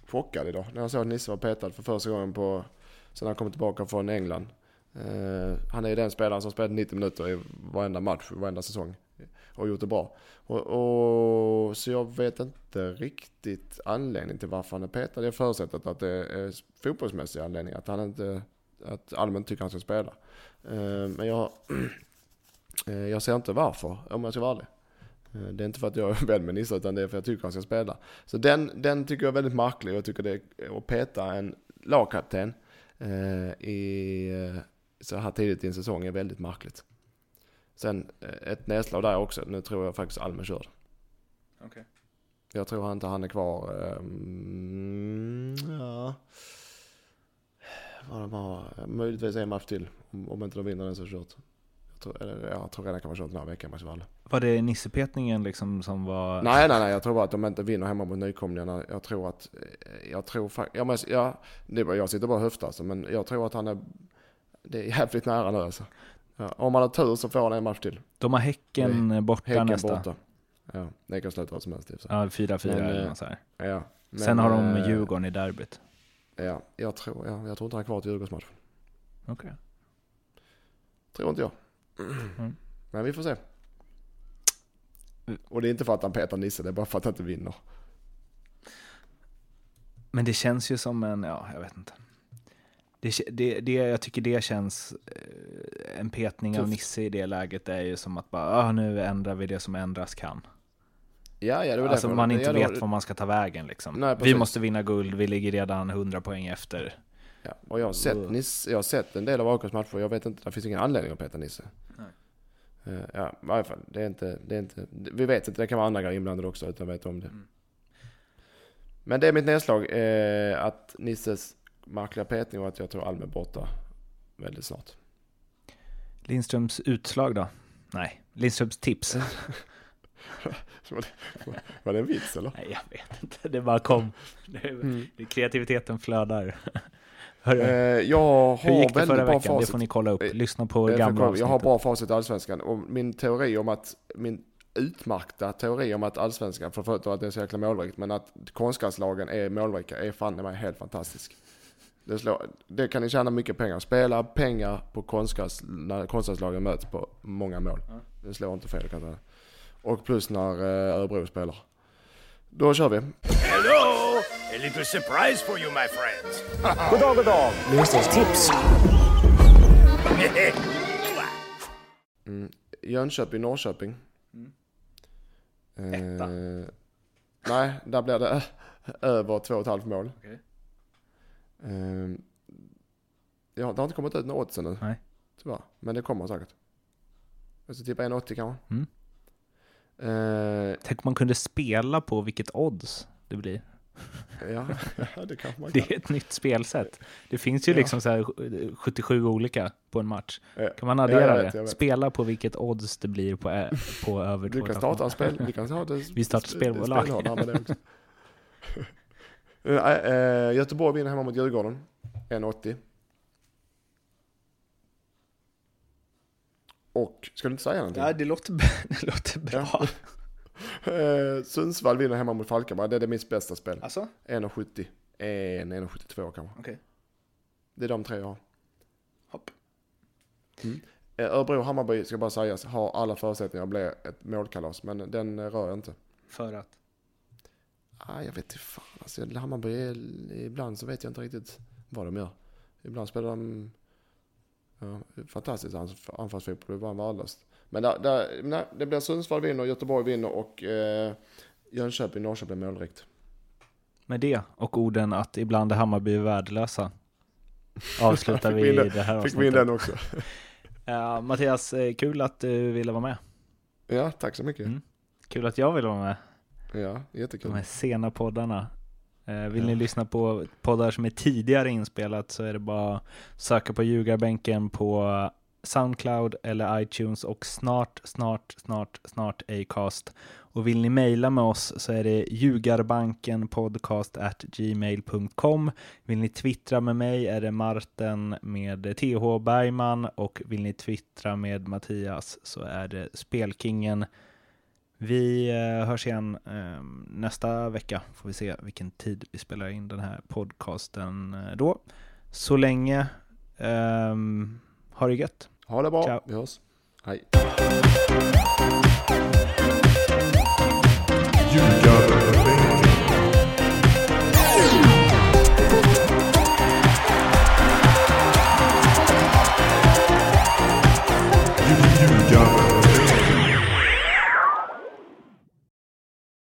chockad idag när jag såg att Nisse var petad för första gången på, sen han kom tillbaka från England. Eh, han är ju den spelaren som spelat 90 minuter i varenda match, varenda säsong. Och gjort det bra. Och, och, så jag vet inte riktigt anledningen till varför han är petad. Jag förutsätter att det är fotbollsmässiga anledningar. Att han inte, att allmänt tycker han ska spela. Eh, men jag, eh, jag ser inte varför, om jag ska vara ärlig. Eh, det är inte för att jag är vän med Nisse utan det är för att jag tycker han ska spela. Så den, den tycker jag är väldigt märklig och jag tycker det är att peta en lagkapten i, så här tidigt i en säsong är väldigt märkligt. Sen eh, ett nedslag där också. Nu tror jag faktiskt Almen kör. Okej. Jag tror inte han är kvar. ehm, ja. Vad de har, möjligtvis en match till. Om, om inte de vinner den så är det kört. Jag tror, eller, jag tror redan kan man köra den här veckan mot Valle. Var det nissepetningen liksom som var... Nej, nej, nej. Jag tror bara att de inte vinner hemma mot nykomlingarna. Jag tror att... eh, Jag tror faktiskt... Jag, men, jag, är jag sitter bara och höftar alltså, men jag tror att han är... Det är jävligt nära nu alltså. Ja, om man har tur så får han en match till. De har Häcken borta Häcken nästa. borta. Ja, det kan sluta vad som helst. Ja, 4-4 Men, eller eh, något så här. Ja, men, Sen har de eh, Djurgården i derbyt. Ja, jag tror, ja, jag tror inte han är kvar till Djurgårdsmatchen. Okej. Tror inte jag. Mm. Men vi får se. Och det är inte för att han petar Nisse, det är bara för att han inte vinner. Men det känns ju som en, ja, jag vet inte. Det, det, det, jag tycker det känns, eh, en petning av Tufft. Nisse i det läget är ju som att bara, ah, nu ändrar vi det som ändras kan. Ja, ja, det var Alltså man inte var- vet var man ska ta vägen liksom. Nej, vi måste vinna guld, vi ligger redan 100 poäng efter. Ja, och jag har, sett Uh. Nisse, jag har sett en del av AIKs matcher, jag vet inte, det finns ingen anledning att peta Nisse. Nej. Eh, Ja, i varje fall. Det är inte, det är inte, vi vet inte, det kan vara andra grejer inblandade också utan att veta om det. Mm. Men det är mitt nedslag, eh, att Nisses märkliga petning och att jag tror Alm är borta väldigt snart. Lindströms utslag då? Nej, Lindströms tips. Var det en vits eller? Nej, jag vet inte. Det bara kom. Det, Mm. det, kreativiteten flödar. Hörru, Eh, jag hur har gick det väldigt förra veckan? Det facit. får ni kolla upp. Eh, Lyssna på Jag, gamla får- jag har bra facit i Allsvenskan och min teori om att, min utmärkta teori om att Allsvenskan, för förutom att det är så jäkla målrikt, men att konstgräslagen är målrika är fan mig helt fantastisk. Det, slår, det kan ni tjäna mycket pengar. Spela pengar på konstgräs när konstgräslagen möts på många mål. Det slår inte fel kan jag säga. Och plus när eh, Örebro spelar. Då kör vi. Hello! A little surprise for you, my friends. Goddag, goddag. Lindströms tips. Mm. Jönköping, Norrköping. Etta. Eh, nej, där blir det över två och ett halvt mål. Okej. Eh, ja, det har inte kommit ut några odds ännu. Nej. Tyvärr. Men det kommer säkert. Jag ska tippa 1,80 kanske. Mm. Eh, Tänk om man kunde spela på vilket odds det blir. ja, det kanske man kan. Det är ett nytt spelsätt. Det finns ju Ja. liksom så här 77 olika på en match. Eh, Kan man addera vet, det? Spela på vilket odds det blir på, ä- på över Du kan starta en spel. Vi kan det. Vi startar spelbolag. Eh, Göteborg vinner hemma mot Djurgården. 1,80. Och, ska du inte säga någonting? Ja, det låter, det låter bra. Eh, Sundsvall vinner hemma mot Falkenberg. Det är det mitt bästa spel. Alltså? 1,70. 1,72 kanske. Okej. Det är de tre jag har. Hopp. Eh, Örebro och Hammarby, ska bara sägas, har alla förutsättningar att bli ett målkalas. Men den rör jag inte. För att? Ah, jag vet inte fan. Alltså, Hammarby, ibland så vet jag inte riktigt vad de gör. Ibland spelar de ja, fantastiskt anf- anfallsfotboll, bara värdelöst. Men där, där, nej, det blir Sundsvall vinner, Göteborg vinner och eh, Jönköping, Norrköping målrikt. Med det och orden att ibland är Hammarby värdelösa avslutar vi det här Fick vi in avsnittet. den också. Ja, Mattias, eh, kul att du ville vara med. Ja, tack så mycket. Mm. Kul att jag ville vara med. Ja, jättekul. De här sena poddarna. Eh, Vill Ja. ni lyssna på poddar som är tidigare inspelat så är det bara att söka på ljugarbänken på Soundcloud eller iTunes och snart, snart, snart, snart Acast. Och vill ni mejla med oss så är det ljugarbankenpodcast at gmail.com. Vill ni twittra med mig är det Marten med TH Bergman och vill ni twittra med Mattias så är det Spelkingen. Vi eh, hörs igen eh, nästa vecka. Får vi se vilken tid vi spelar in den här podcasten eh, då. Så länge, ehm, ha det gött. Ha det bra, Ciao. vi hörs. Hej.